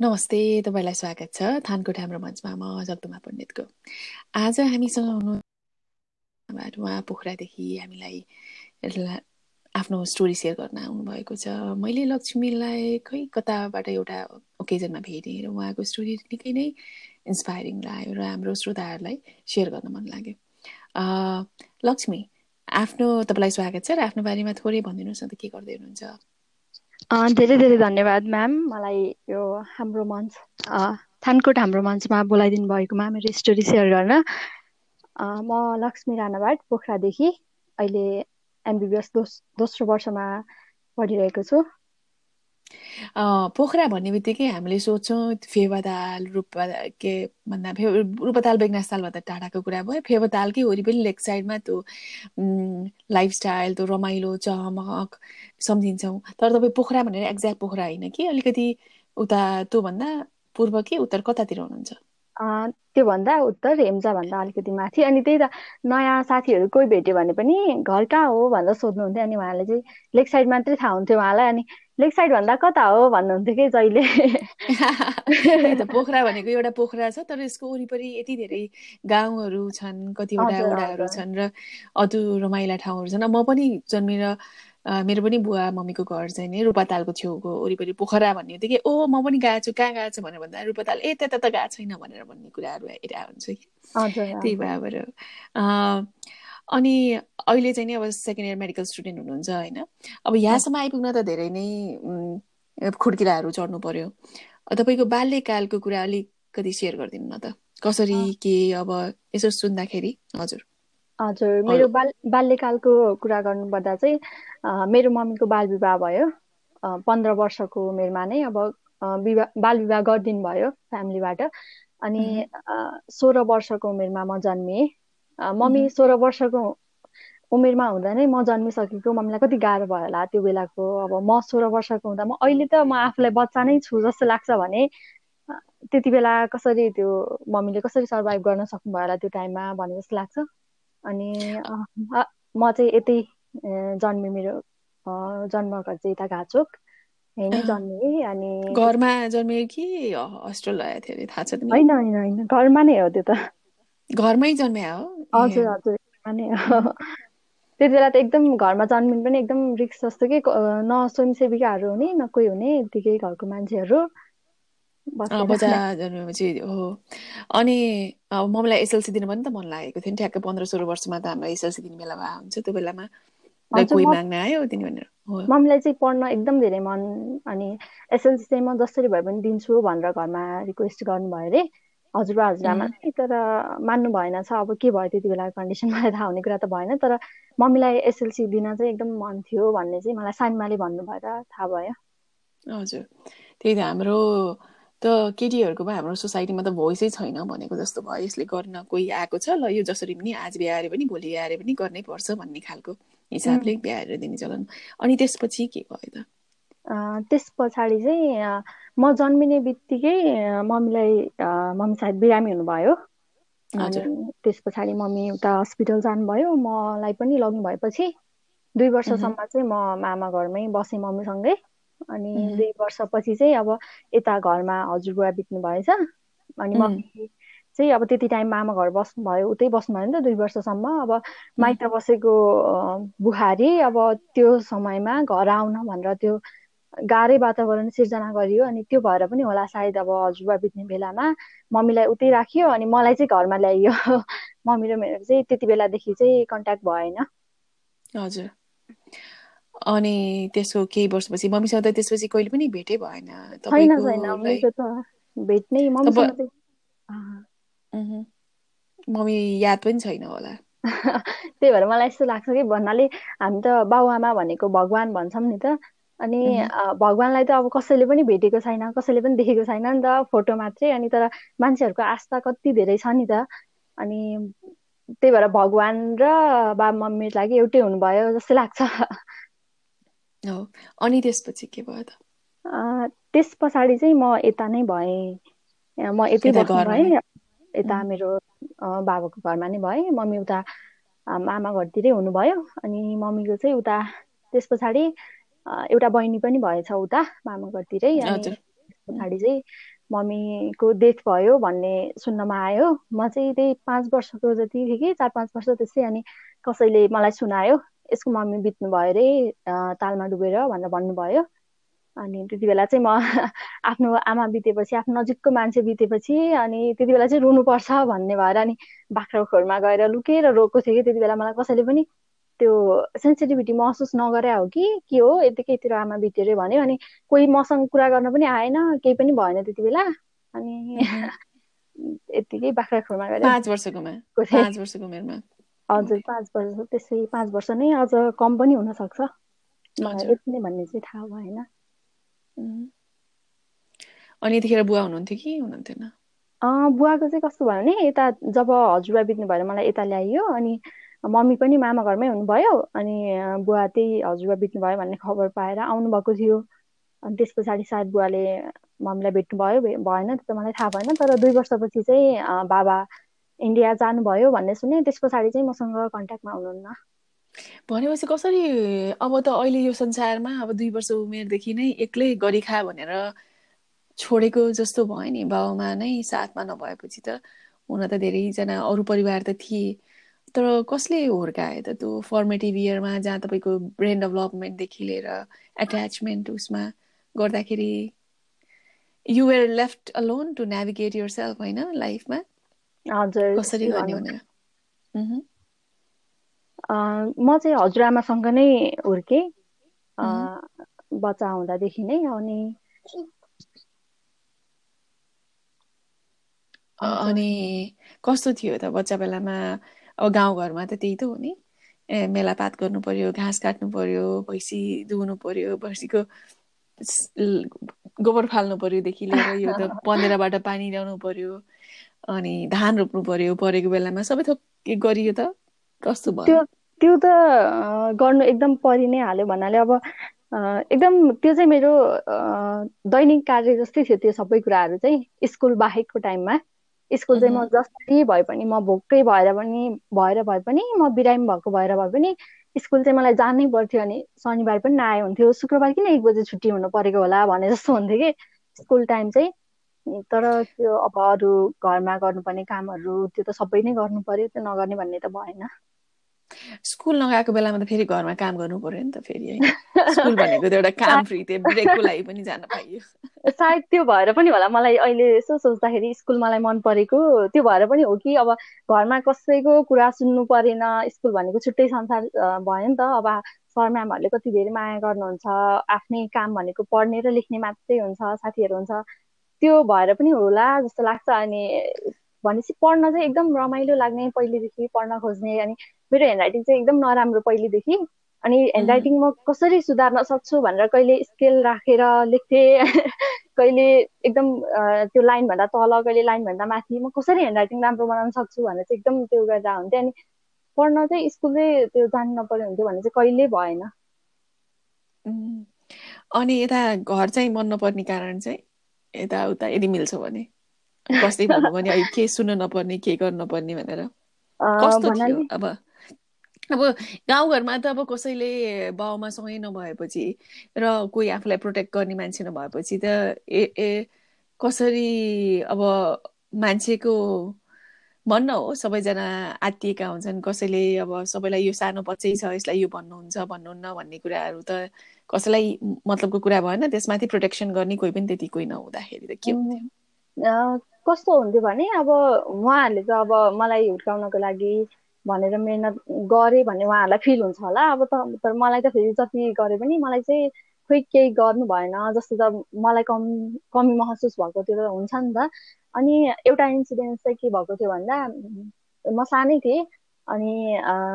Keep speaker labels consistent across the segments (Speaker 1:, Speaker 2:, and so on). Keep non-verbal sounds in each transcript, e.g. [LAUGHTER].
Speaker 1: नमस्ते तपाईँलाई स्वागत छ थानकोट हाम्रो मञ्चमा म जगदुमा पण्डितको। आज हामीसँग हुनु उहाँ पोखरादेखि हामीलाई आफ्नो स्टोरी सेयर गर्न आउनुभएको छ। मैले लक्ष्मीलाई खै कताबाट एउटा ओकेजनमा भेटेँ र उहाँको स्टोरी निकै नै इन्सपायरिङ लाग्यो र हाम्रो श्रोताहरूलाई सेयर गर्न मन लाग्यो। लक्ष्मी आफ्नो तपाईँलाई स्वागत छ र आफ्नो बारेमा थोरै भनिदिनुहोस् न त के गर्दै हुनुहुन्छ?
Speaker 2: धेरै धेरै धन्यवाद म्याम। मलाई यो हाम्रो मञ्च थानकोट हाम्रो मञ्चमा बोलाइदिनु भएकोमा मेरो स्टोरी सेयर गर्न। म लक्ष्मी राणाबाट पोखरादेखि अहिले एमबिबिएस दोस दोस्रो वर्षमा पढिरहेको छु।
Speaker 1: पोखरा भन्ने बित्तिकै हामीले सोच्छौँ फेवाताल रूप के भन्दा फे रूपताल बेगनास्थाल भन्दा टाढाको कुरा भयो। फेवातालकै वरिपरि लेक साइडमा त्यो लाइफस्टाइल त्यो रमाइलो चहमक सम्झिन्छौँ। तर तपाईँ पोखरा भनेर एक्ज्याक्ट पोखरा होइन कि? अलिकति उता त्योभन्दा पूर्व कि उत्तर कतातिर हुनुहुन्छ?
Speaker 2: त्योभन्दा उत्तर हेम्जाभन्दा अलिकति माथि। अनि त्यही त नयाँ साथीहरू कोही भेट्यो भने पनि घर कहाँ हो भनेर सोध्नुहुन्थ्यो। अनि उहाँले चाहिँ लेक साइड मात्रै थाहा हुन्थ्यो उहाँलाई। अनि लेक साइड भन्दा कता हो भन्नुहुन्थ्यो कि जहिले?
Speaker 1: त पोखरा भनेको एउटा पोखरा छ तर यसको वरिपरि यति धेरै गाउँहरू छन् कतिवटा वडाहरू छन् र अदु रमाइला ठाउँहरू छन्। म पनि जन्मेर मेरो पनि बुवा मम्मीको घर चाहिँ नि रूपातालको छेउको वरिपरि पोखरा भन्ने कि ओ म पनि गएको छु कहाँ गएको छु भनेर भन्दा रूपाताल ए त्यता त गएको छैन भनेर भन्ने कुराहरू हुन्छ कि। त्यही भएर अनि अहिले चाहिँ नि अब सेकेन्ड इयर मेडिकल स्टुडेन्ट हुनुहुन्छ होइन। अब यहाँसम्म आइपुग्न त धेरै नै खुड्किलाहरू चढ्नु पर्यो। तपाईँको बाल्यकालको कुरा अलिकति सेयर गरिदिनु न त। कसरी के अब यसो सुन्दाखेरि हजुर।
Speaker 2: हजुर मेरो बाल बाल्यकालको कुरा गर्नुपर्दा चाहिँ मेरो मम्मीको बाल विवाह भयो। पन्ध्र वर्षको उमेरमा नै अब विवाह बाल विवाह गरिदिनु भयो फ्यामिलीबाट। अनि सोह्र वर्षको उमेरमा म जन्मिएँ मम्मी सोह्र वर्षको उमेरमा हुँदा नै म जन्मिसकेको मम्मीलाई कति गाह्रो भयो होला त्यो बेलाको। अब म सोह्र वर्षको हुँदा म अहिले त म आफूलाई बच्चा नै छु जस्तो लाग्छ भने त्यति बेला कसरी त्यो मम्मीले कसरी सर्भाइभ गर्न सक्नुभयो होला त्यो टाइममा भने जस्तो लाग्छ। अनि म चाहिँ यतै जन्मेँ मेरो जन्मघर चाहिँ यता घाचोक यही जन्मेँ अनि
Speaker 1: घरमा कि हस्टेल लगाएको थियो थाहा छ
Speaker 2: होइन होइन होइन घरमा नै हो त्यो त।
Speaker 1: घरमै जन्मे हो।
Speaker 2: हजुर हजुर अनि त्यति बेला त एकदम घरमा जन्मिनु पनि एकदम रिक्स जस्तो कि न स्वयंसेविकाहरू हुने न कोही हुने यत्तिकै घरको मान्छेहरू।
Speaker 1: बजा जन्मेपछि हो। अनि मम्मीलाई एसएलसी दिनु पनि त मन लागेको थियो नि ठ्याक्कै पन्ध्र सोह्र वर्षमा त हाम्रो एसएलसी दिने बेला भए हुन्छ त्यो बेलामा। कोही माग्न आयो दिने भनेर।
Speaker 2: मम्मीलाई चाहिँ पढ्न एकदम धेरै मन अनि एसएलसी चाहिँ म जसरी भए पनि दिन्छु भनेर घरमा रिक्वेस्ट गर्नुभयो अरे। हजुरबा हजुरआमा तर मान्नु भएन छ। अब के भयो त्यति बेला कन्डिसन [LAUGHS] मलाई थाहा हुने कुरा त भएन। तर मम्मीलाई एसएलसी दिन चाहिँ एकदम मन थियो भन्ने चाहिँ मलाई सानमाले भन्नु भएर थाहा भयो।
Speaker 1: हजुर। त्यही त हाम्रो त केटीहरूकोमा हाम्रो सोसाइटीमा त भोइसै छैन भनेको जस्तो भयो। यसले गर्न कोही आएको छ ल यो जसरी पनि आज बिहारे पनि भोलि आएर पनि गर्नै पर्छ भन्ने खालको हिसाबले बिहाएर दिने चलन। अनि त्यसपछि के भयो त?
Speaker 2: त्यस पछाडि चाहिँ म जन्मिने बित्तिकै मम्मीलाई मम्मी सायद बिरामी हुनुभयो। त्यस पछाडि मम्मी उता हस्पिटल जानुभयो। मलाई पनि लग्नु भएपछि दुई वर्षसम्म चाहिँ म मामा घरमै बसेँ मम्मीसँगै। अनि दुई वर्षपछि चाहिँ अब यता घरमा हजुरबुवा बित्नु भएछ। अनि मम्मी चाहिँ अब त्यति टाइम मामा घर बस्नुभयो उतै बस्नुभयो नि त दुई वर्षसम्म। अब माइत बसेको बुहारी अब त्यो समयमा घर आउन भनेर त्यो गाह्रै वातावरण सिर्जना गरियो अनि त्यो भएर पनि होला सायद अब हजुरबा बित्ने बेलामा मम्मीलाई उतै राखियो अनि मलाई चाहिँ घरमा ल्याइयो। [LAUGHS] मम्मी र मेरो चाहिँ त्यति बेलादेखि चाहिँ कन्ट्याक्ट भएन।
Speaker 1: हजुर। अनि त्यसको केही वर्षपछि मम्मीसँग त त्यसपछि कहिले पनि भेटै भएन।
Speaker 2: छैन छैन। त भेट्नै
Speaker 1: मम्मी याद पनि छैन होला। [LAUGHS]
Speaker 2: त्यही भएर मलाई यस्तो लाग्छ कि भन्नाले हामी त बाबुआमा भनेको भगवान् भन्छौँ नि त। अनि भगवान्लाई त अब कसैले पनि भेटेको छैन कसैले पनि देखेको छैन नि त फोटो मात्रै। अनि तर मान्छेहरूको आस्था कति धेरै छ नि त। अनि त्यही भएर भगवान् र बा मम्मीको लागि एउटै हुनुभयो जस्तो लाग्छ।
Speaker 1: अनि त्यसपछि के भयो त?
Speaker 2: त्यस पछाडि चाहिँ म यता नै भएँ। म यतै बस्नु भएँ। यता मेरो बाबाको घरमा नै भएँ। मम्मी उता आमा घरतिरै हुनुभयो। अनि मम्मीको चाहिँ उता त्यस पछाडि एउटा बहिनी पनि भएछ उता मामा घरतिरै अनि पछाडि चाहिँ मम्मीको डेथ भयो भन्ने सुन्नमा आयो। म चाहिँ त्यही पाँच वर्षको जति थिएँ कि चार पाँच वर्ष त्यस्तै अनि कसैले मलाई सुनायो यसको मम्मी बित्नु भयो अरे तालमा डुबेर भनेर भन्नुभयो। अनि त्यति बेला चाहिँ म [LAUGHS] आफ्नो आमा बितेपछि आफ्नो नजिकको मान्छे बितेपछि अनि त्यति बेला चाहिँ रुनुपर्छ भन्ने भएर अनि बाख्राकोटमा गएर लुकेर रोएको थियो कि। त्यति बेला मलाई कसैले पनि त्यो सेन्सिटिभिटी महसुस नगरे हो कि? के हो? यतिकैतिर आमा बित्यो अरे भन्यो अनि कोही मसँग कुरा गर्न पनि आएन केही पनि भएन त्यति बेला। अनि [LAUGHS] यतिकै बाख्राकोटमा गएर
Speaker 1: पाँच वर्षकोमा पाँच वर्षको उमेरमा।
Speaker 2: हजुर पाँच वर्ष त्यसै पाँच वर्ष नै अझ कम पनि हुनसक्छ। यति नै भन्ने चाहिँ थाहा भएन।
Speaker 1: अनि यतिखेर बुवा हुनुहुन्थ्यो कि? हुनुहुन्थेन।
Speaker 2: बुवाको चाहिँ कस्तो भयो भने यता जब हजुरबा बित्नु भएर मलाई यता ल्याइयो अनि मम्मी पनि मामा घरमै हुनुभयो अनि बुवा त्यही हजुरबा बित्नु भयो भन्ने खबर पाएर आउनुभएको थियो। अनि त्यस पछाडि सायद बुवाले मम्मीलाई भेट्नु भयो भएन त्यो त मलाई थाहा भएन तर दुई वर्षपछि चाहिँ बाबा इन्डिया जानुभयो भन्ने सुने त्यस पछाडि चाहिँ मसँग कन्ट्याक्टमा हुनुहुन्न।
Speaker 1: भनेपछि कसरी अब त अहिले यो संसारमा अब दुई वर्ष उमेरदेखि नै एक्लै गरी खा भनेर छोडेको जस्तो भयो नि बाबामा नै साथमा नभएपछि त हुन त धेरैजना अरू परिवार त थिए। तर कसले हुर्कायो त त्यो फर्मेटिभ इयरमा जहाँ तपाईँको ब्रेन डेभलपमेन्टदेखि लिएर एट्याचमेन्ट उसमा गर्दाखेरि you're left alone to navigate yourself होइन लाइफमा
Speaker 2: हजुर
Speaker 1: कसरी गर्ने भनेर?
Speaker 2: म चाहिँ हजुरआमासँग नै हुर्केँ बच्चा हुँदादेखि नै अनि
Speaker 1: अनि कस्तो थियो त बच्चा बेलामा? अब गाउँघरमा त त्यही त हो नि। ए मेलापात गर्नु पर्यो घाँस काट्नु पर्यो भैँसी दुहुनु पर्यो भैँसीको गोबर फाल्नु पर्योदेखि लिएर यो त [LAUGHS] पन्ध्रबाट पानी ल्याउनु पर्यो अनि धान रोप्नु पर्यो परेको बेलामा सबै थोक गरियो त कस्तो
Speaker 2: भयो? त्यो त गर्नु एकदम परि नै हाल्यो भन्नाले अब एकदम त्यो चाहिँ मेरो दैनिक कार्य जस्तै थियो त्यो सबै कुराहरू चाहिँ स्कुल बाहेकको टाइममा। स्कुल चाहिँ म जसरी भए पनि म भोकै भएर पनि भएर भए पनि म बिरामी भएको भएर भए पनि स्कुल चाहिँ मलाई जानै पर्थ्यो अनि शनिबार पनि नआए हुन्थ्यो। शुक्रबार किन एक बजे छुट्टी हुनु परेको होला भने जस्तो हुन्थ्यो कि स्कुल टाइम चाहिँ। तर त्यो अब अरू घरमा गर्नुपर्ने कामहरू त्यो त सबै नै गर्नु पर्यो त्यो नगर्ने भन्ने त भएन।
Speaker 1: स्कुल नगएको बेलामा त फेरि घरमा काम गर्नु पर्यो नि त फेरि होइन स्कुल भनेको त एउटा काम [LAUGHS] फ्री थियो ब्रेकको लागि पनि जान पाइयो।
Speaker 2: सायद त्यो भएर पनि होला मलाई अहिले यसो सोच्दाखेरि स्कुल मलाई मन परेको त्यो भएर पनि हो कि अब घरमा कसैको कुरा सुन्नु परेन स्कुल भनेको छुट्टै संसार भयो नि त। अब सर म्यामहरूले कति धेरै माया गर्नुहुन्छ आफ्नै काम भनेको पढ्ने र लेख्ने मात्रै हुन्छ साथीहरू हुन्छ। त्यो भएर पनि होला जस्तो लाग्छ अनि भनेपछि पढ्न चाहिँ एकदम रमाइलो लाग्ने पहिलेदेखि पढ्न खोज्ने अनि मेरो ह्यान्ड राइटिङ चाहिँ एकदम नराम्रो पहिलेदेखि। अनि ह्यान्ड राइटिङ म कसरी सुधार्न सक्छु भनेर कहिले स्केल राखेर लेख्थेँ [LAUGHS] कहिले एकदम त्यो लाइनभन्दा तल कहिले लाइनभन्दा माथि म कसरी ह्यान्ड राइटिङ राम्रो बनाउन सक्छु भनेर चाहिँ एकदम त्यो गर्दा हुन्थ्यो। अनि पढ्न चाहिँ स्कुल त्यो जानु नपर्ने हुन्थ्यो भने चाहिँ कहिले भएन।
Speaker 1: अनि यता घर चाहिँ मन नपर्ने कारण चाहिँ यताउता यदि मिल्छ भने कस्तै भएको भने के सुन्नु नपर्ने के गर्नु नपर्ने भनेर। कस्तो थियो अब? अब गाउँघरमा त अब कसैले बाउमासँगै नभएपछि र कोही आफूलाई प्रोटेक्ट गर्ने मान्छे नभएपछि त ए ए कसरी अब मान्छेको भन्न हो? सबैजना आत्तिएका हुन्छन्। कसैले अब सबैलाई यो सानो बच्चै छ यसलाई यो भन्नुहुन्छ भन्नुहुन्न भन्ने कुराहरू त कसैलाई मतलबको कुरा भएन। त्यसमाथि प्रोटेक्सन गर्ने कोही पनि त्यति कोही नहुँदाखेरि त के हुन्थ्यो?
Speaker 2: कस्तो हुन्थ्यो भने अब उहाँहरूले त अब मलाई हुर्काउनको लागि भनेर मेहनत गरेँ भन्ने उहाँहरूलाई फिल हुन्छ होला। अब त तर मलाई त फेरि जति गरे पनि मलाई चाहिँ खोइ केही गर्नु भएन जस्तो त मलाई कमी कमी महसुस भएको त्यो त हुन्छ नि त। अनि एउटा इन्सिडेन्ट चाहिँ के भएको थियो भन्दा म सानै थिएँ अनि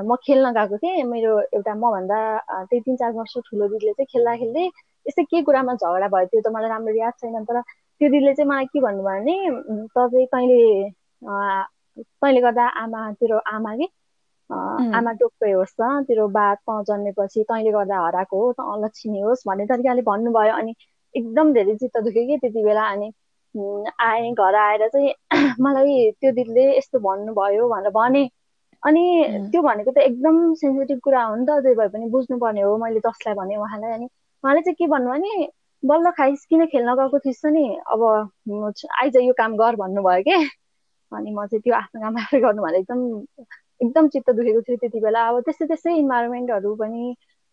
Speaker 2: म खेल्न गएको थिएँ। मेरो एउटा मभन्दा त्यही तिन चार वर्ष ठुलो दिदीले चाहिँ खेल्दा खेल्दै यस्तै के कुरामा झगडा भयो त्यो त मलाई राम्रो याद छैन। तर त्यो दिदीले चाहिँ मलाई के भन्नुभयो भने तपाईँ कहिले तैँले गर्दा आमा तेरो आमा कि? आमा टोक्कै होस् त तेरो बा त जन्मेपछि तैँले गर्दा हराएको हो त अलक्षिणी होस् भन्ने तरिकाले भन्नुभयो अनि एकदम धेरै चित्त दुख्यो कि त्यति बेला अनि आएँ घर आएर चाहिँ [CLEARS THROAT] मलाई त्यो दिदीले यस्तो भन्नुभयो भनेर भने। अनि त्यो भनेको त एकदम सेन्सिटिभ कुरा हो नि त त्यही भए पनि बुझ्नुपर्ने हो मैले जसलाई भने उहाँलाई अनि उहाँले चाहिँ के भन्नु भने बल्ल खाइस किन खेल्न गएको थिइस् नि? अब आइज यो काम गर भन्नुभयो के? अनि म चाहिँ त्यो आफ्नो काम आफै [LAUGHS] गर्नु भनेर एकदम एकदम चित्त दुखेको थियो त्यति बेला। अब त्यस्तै त्यस्तै इन्भाइरोमेन्टहरू पनि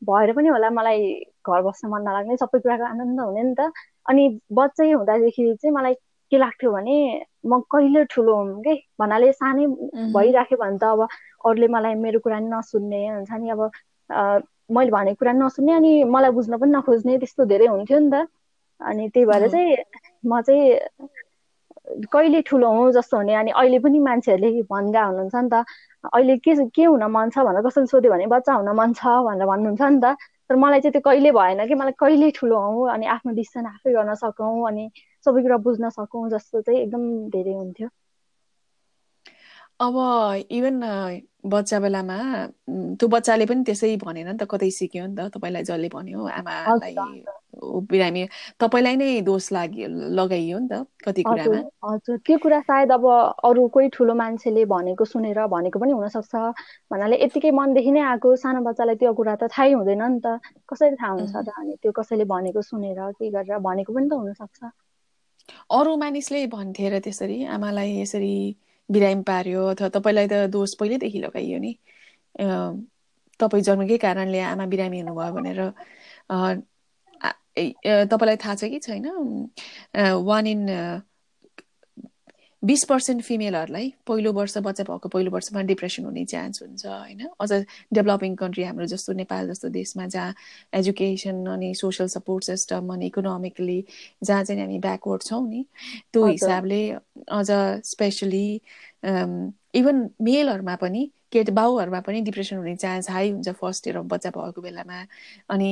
Speaker 2: भएर पनि होला मलाई घर बस्न मन नलाग्ने सबै कुराको आनन्द हुने नि त। अनि बच्चै हुँदादेखि चाहिँ मलाई के लाग्थ्यो भने म कहिले ठुलो हुँ कि? भन्नाले सानै भइराख्यो भने त अब अरूले मलाई मेरो कुरा नसुन्ने हुन्छ नि। अब मैले भनेको कुरा नसुन्ने अनि मलाई बुझ्न पनि नखोज्ने त्यस्तो धेरै हुन्थ्यो नि त। अनि त्यही भएर चाहिँ म चाहिँ कहिले ठुलो हुँ जस्तो हुने अनि अहिले पनि मान्छेहरूले भन्दा हुनुहुन्छ नि त। अहिले के के हुन मन छ भनेर कसैले सोध्यो भने बच्चा हुन मन छ भनेर भन्नुहुन्छ नि त। तर मलाई चाहिँ त्यो कहिले भएन कि मलाई कहिले ठुलो हौँ अनि आफ्नो डिसिसन आफै गर्न सकौँ अनि सबै कुरा बुझ्न सकौँ जस्तो चाहिँ एकदम धेरै हुन्थ्यो।
Speaker 1: अब इभन बच्चा बेलामा त्यो बच्चाले पनि त्यसै भनेन नि त कतै सिक्यो नि त तपाईँलाई जसले भन्यो आमालाई बिरामी तपाईँलाई नै दोष लाग्यो लगाइयो नि त कति कुरामा?
Speaker 2: हजुर। त्यो कुरा सायद अब अरू कोही ठुलो मान्छेले भनेको सुनेर भनेको पनि हुनसक्छ। भन्नाले यतिकै मनदेखि नै आएको सानो बच्चालाई त्यो कुरा त थाहै हुँदैन नि त। कसरी थाहा हुन्छ त अनि त्यो कसैले भनेको सुनेर के गरेर भनेको पनि त हुनसक्छ।
Speaker 1: अरू मानिसले भन्थे र त्यसरी आमालाई यसरी बिरामी पार्यो अथवा तपाईँलाई त दोष पहिल्यैदेखि लगाइयो नि। तपाईँ जन्मेकै कारणले आमा बिरामी हुनुभयो भनेर तपाईँलाई थाहा छ कि छैन? वान इन बिस पर्सेन्ट फिमेलहरूलाई पहिलो वर्ष बच्चा भएको पहिलो वर्षमा डिप्रेसन हुने चान्स हुन्छ होइन? अझ डेभलपिङ कन्ट्री हाम्रो जस्तो नेपाल जस्तो देशमा जहाँ एजुकेसन अनि सोसियल सपोर्ट सिस्टम अनि इकोनोमिकली जहाँ चाहिँ हामी ब्याकवर्ड छौँ नि त्यो हिसाबले अझ स्पेसली इभन मेलहरूमा पनि केट बाउहरूमा पनि डिप्रेसन हुने चान्स हाई हुन्छ फर्स्ट इयर अफ बच्चा भएको बेलामा। अनि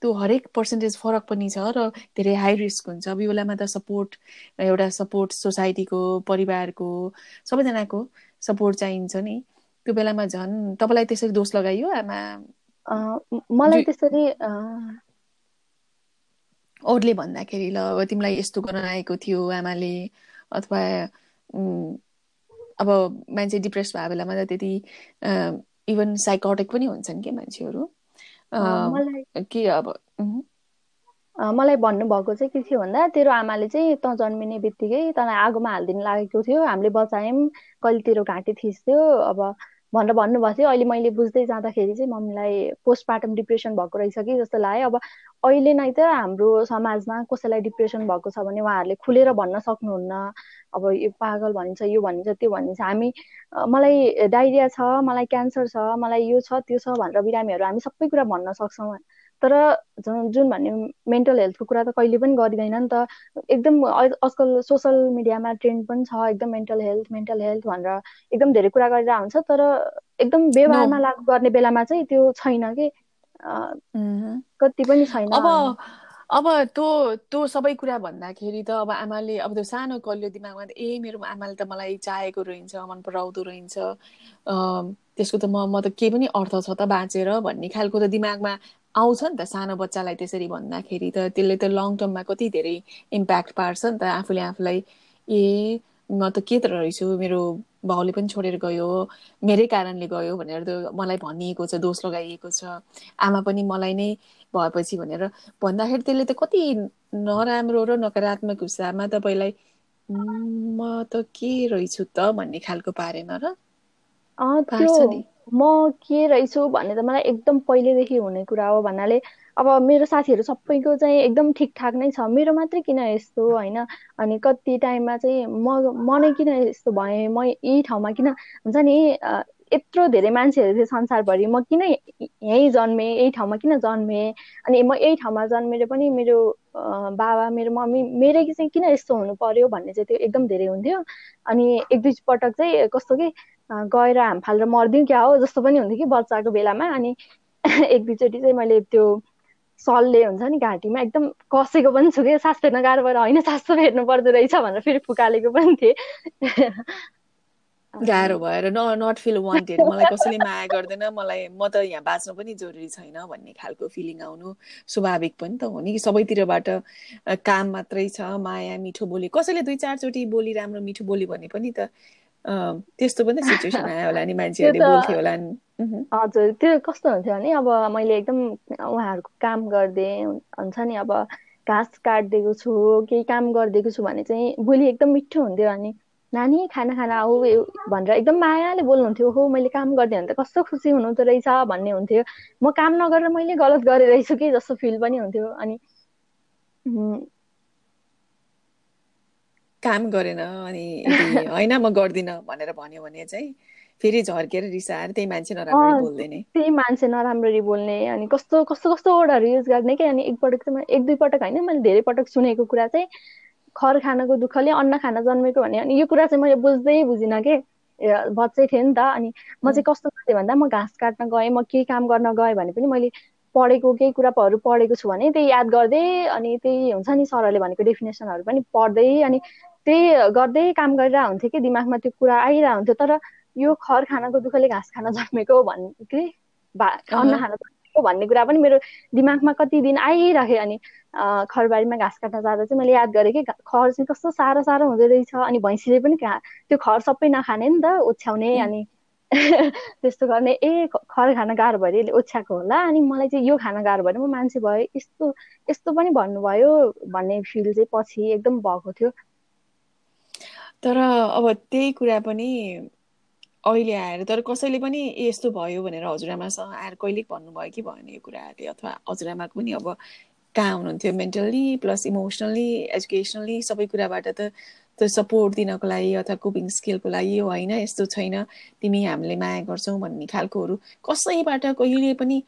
Speaker 1: त्यो हरेक पर्सेन्टेज फरक पनि छ र धेरै हाई रिस्क हुन्छ। अब यो बेलामा त सपोर्ट एउटा सपोर्ट सोसाइटीको परिवारको सबैजनाको सपोर्ट चाहिन्छ नि। त्यो बेलामा झन् तपाईँलाई त्यसरी दोष लगाइयो आमा?
Speaker 2: मलाई त्यसरी
Speaker 1: अरूले भन्दाखेरि ल अब तिमीलाई यस्तो गर्न आएको थियो आमाले अथवा अब मान्छे डिप्रेस भएको बेलामा त त्यति इभन साइकोटिक पनि हुन्छन् क्या मान्छेहरू? के अब
Speaker 2: मलाई भन्नुभएको चाहिँ के थियो भन्दा तेरो आमाले चाहिँ त जन्मिने बित्तिकै तँलाई आगोमा हालिदिनु लागेको थियो। हामीले बचायौँ कहिले तेरो घाँटी थिच्थ्यो। अब भनेर भन्नुभएको थियो। अहिले मैले बुझ्दै जाँदाखेरि चाहिँ मम्मीलाई पोस्टमार्टम डिप्रेसन भएको रहेछ कि जस्तो लाग्यो। अब अहिले नै त हाम्रो समाजमा कसैलाई डिप्रेसन भएको छ भने उहाँहरूले खुलेर भन्न सक्नुहुन्न। अब यो पागल भनिन्छ यो भनिन्छ त्यो भनिन्छ। हामी मलाई डाइरिया छ मलाई क्यान्सर छ मलाई यो छ त्यो छ भनेर बिरामीहरू हामी सबै कुरा भन्न सक्छौँ। तर जुन भन्ने मेन्टल हेल्थको कुरा त कहिले पनि गरिँदैन नि त। एकदम आजकल सोसियल मिडियामा ट्रेन्ड पनि छ एकदम मेन्टल हेल्थ मेन्टल हेल्थ भनेर। एकदम धेरै कुरा गरेर हुन्छ तर एकदम व्यवहारमा लागु गर्ने बेलामा चाहिँ त्यो छैन कि। कति पनि छैन।
Speaker 1: अब अब त्यो त्यो सबै कुरा भन्दाखेरि त अब आमाले अब त्यो सानो कलियो दिमागमा त ए मेरो आमाले त मलाई चाहेको रहन्छ मन पराउँदो रहन्छ। त्यसको त म म त के पनि अर्थ छ त बाँचेर भन्ने खालको त दिमागमा आउँछ नि त सानो बच्चालाई त्यसरी भन्दाखेरि त त्यसले त लङ टर्ममा कति धेरै इम्प्याक्ट पार्छ नि त आफूले आफूलाई। ए म त के त रहेछु? मेरो बाउले पनि छोडेर गयो मेरै कारणले गयो भनेर त मलाई भनिएको छ दोष लगाइएको छ। आमा पनि मलाई नै भएपछि भनेर भन्दाखेरि त्यसले त कति नराम्रो र नकारात्मक हिसाबमा तपाईँलाई म त के रहेछु त? भन्ने खालको पारेन र?
Speaker 2: म के रहेछु भन्ने त मलाई एकदम पहिलेदेखि हुने कुरा हो भन्नाले अब मेरो साथीहरू सबैको चाहिँ एकदम ठिकठाक नै छ। मेरो मात्रै किन यस्तो होइन? अनि कति टाइममा चाहिँ म म नै किन यस्तो भएँ? म यही ठाउँमा किन? हुन्छ नि यत्रो धेरै मान्छेहरू थियो संसारभरि। म किन यहीँ जन्मेँ? यही ठाउँमा किन जन्मेँ? अनि म यही ठाउँमा जन्मेर पनि मेरो बाबा मेरो मम्मी मेरै चाहिँ किन यस्तो हुनु पर्यो भन्ने चाहिँ त्यो एकदम धेरै हुन्थ्यो। अनि एक दुई पटक चाहिँ कस्तो कि गएर हाम फालेर मरिदिउँ क्या हो? जस्तो पनि हुन्थ्यो कि बच्चाको बेलामा। अनि [LAUGHS] एक दुईचोटि चाहिँ मैले त्यो सलले हुन्छ नि घाँटीमा एकदम कसेको पनि छु कि सास फेर्न गाह्रो भएर होइन सास फेर्नु पर्दो रहेछ भनेर फेरि फुकालेको पनि थिएँ। [LAUGHS]
Speaker 1: गाह्रो भएर न नट फिल वान्टेड मलाई कसैले माया गर्दैन। मलाई म त यहाँ बाँच्नु पनि जरुरी छैन भन्ने खालको फिलिङ आउनु स्वाभाविक पनि त हो नि सबैतिरबाट काम मात्रै छ माया मिठो बोली। कसैले दुई चारचोटि बोली राम्रो मिठो बोली भने पनि त त्यस्तो पनि सिचुएसन आयो होला नि मान्छेहरूले बोल्थ्यो होला नि
Speaker 2: हजुर त्यो कस्तो हुन्थ्यो भने अब मैले एकदम उहाँहरूको काम गर्दै हुन्छ नि अब घाँस काटिदिएको छु केही काम गरिदिएको छु भने चाहिँ भोलि एकदम मिठो हुन्थ्यो अनि नानी खाना खाना आऊ भनेर एकदम मायाले बोल्नुहुन्थ्यो हो मैले काम गरिदिएँ भने त कस्तो खुसी हुनुहुँदो रहेछ भन्ने हुन्थ्यो म काम नगरेर मैले गलत गरेर रहेछु कि जस्तो फिल पनि हुन्थ्यो अनि
Speaker 1: काम गरेन अनि होइन म गर्दिनँ भनेर भन्यो भने चाहिँ फेरि झर्केर रिसाएर त्यही मान्छे नराम्ररी बोल्दैन।
Speaker 2: त्यही मान्छे नराम्ररी बोल्ने अनि कस्तो कस्तो कस्तो वर्डहरू युज गर्ने कि अनि एकपटक चाहिँ एक दुई पटक होइन मैले धेरै पटक सुनेको कुरा चाहिँ खर खानको दुःखले अन्न खान जन्मेको भने अनि यो कुरा चाहिँ मैले बुझ्दै बुझिनँ कि। बच्चै थिएँ नि त अनि म चाहिँ कस्तो गर्थेँ भन्दा म घाँस काट्न गएँ म केही काम गर्न गएँ भने पनि मैले पढेको केही कुराहरू पढेको छु भने त्यही याद गर्दै अनि त्यही हुन्छ नि सरले भनेको डेफिनेसनहरू पनि पढ्दै अनि त्यही गर्दै काम गरिरहेको हुन्थ्यो कि दिमागमा त्यो कुरा आइरहेको हुन्थ्यो। तर यो खर खानको दुःखले घाँस खान जन्मेको भन्ने कि? अन्न खान जन्मेको भन्ने कुरा पनि मेरो दिमागमा कति दिन आइरहे अनि खरबारीमा घाँस काट्न जाँदा चाहिँ मैले याद गरेँ कि खर चाहिँ कस्तो साह्रो साह्रो हुँदो रहेछ अनि भैँसीले पनि त्यो खर सबै नखाने नि त ओछ्याउने अनि [LAUGHS] त्यस्तो गर्ने। ए खर खान गाह्रो भयो यसले ओछ्याएको होला अनि मलाई चाहिँ यो खान गाह्रो भयो म मान्छे भयो यस्तो यस्तो पनि भन्नुभयो भन्ने फिल चाहिँ पछि एकदम भएको थियो।
Speaker 1: तर अब त्यही कुरा पनि अहिले आएर तर कसैले पनि यस्तो भयो भनेर हजुरआमासँग आएर कहिले भन्नुभयो कि भएन यो कुराहरूले? अथवा हजुरआमाको पनि अब कहाँ हुनुहुन्थ्यो? मेन्टल्ली प्लस इमोसनल्ली एजुकेसनल्ली सबै कुराबाट त त्यो सपोर्ट दिनको लागि अथवा कुकिङ स्किलको लागि होइन यस्तो छैन। तिमी हामीले माया गर्छौ भन्ने खालकोहरू कसैबाट कहिले पनि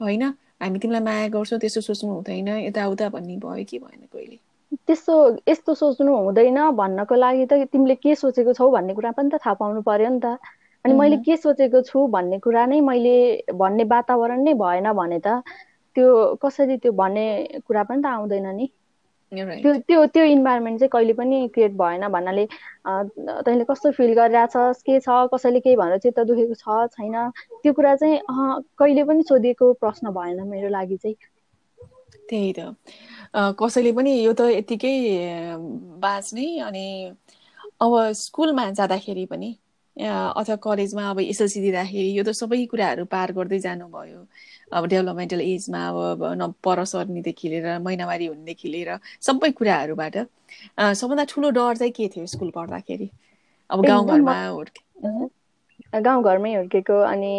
Speaker 1: होइन। हामी तिमीलाई माया गर्छौँ त्यस्तो सोच्नु हुँदैन यताउता भन्ने भयो कि भएन कहिले?
Speaker 2: त्यस्तो यस्तो सोच्नु हुँदैन भन्नको लागि त तिमीले के सोचेको छौ भन्ने कुरा पनि त थाहा पाउनु पर्यो नि त। अनि मैले के सोचेको छु भन्ने कुरा नै मैले भन्ने वातावरण नै भएन भने त त्यो कसरी त्यो भन्ने कुरा पनि त आउँदैन नि। त्यो त्यो त्यो इन्भाइरोमेन्ट चाहिँ कहिले पनि क्रिएट भएन भन्नाले तैँले कस्तो फिल गरिरहेछस् के छ कसैले केही भनेर चित्त दुखेको छ छैन। त्यो कुरा चाहिँ कहिले पनि सोधिएको प्रश्न भएन मेरो लागि चाहिँ।
Speaker 1: त्यही त। कसैले पनि यो त यतिकै बाँच्ने अनि अब स्कुलमा जाँदाखेरि पनि अथवा कलेजमा अब एसएलसी दिँदाखेरि यो त सबै कुराहरू पार गर्दै जानुभयो। अब डेभलपमेन्टल एजमा अब न पर सर्नेदेखि लिएर महिनावारी हुनेदेखि लिएर सबै कुराहरूबाट सबभन्दा ठुलो डर चाहिँ के थियो स्कुल पढ्दाखेरि? अब गाउँघरमा
Speaker 2: हुर्के गाउँघरमै हुर्केको अनि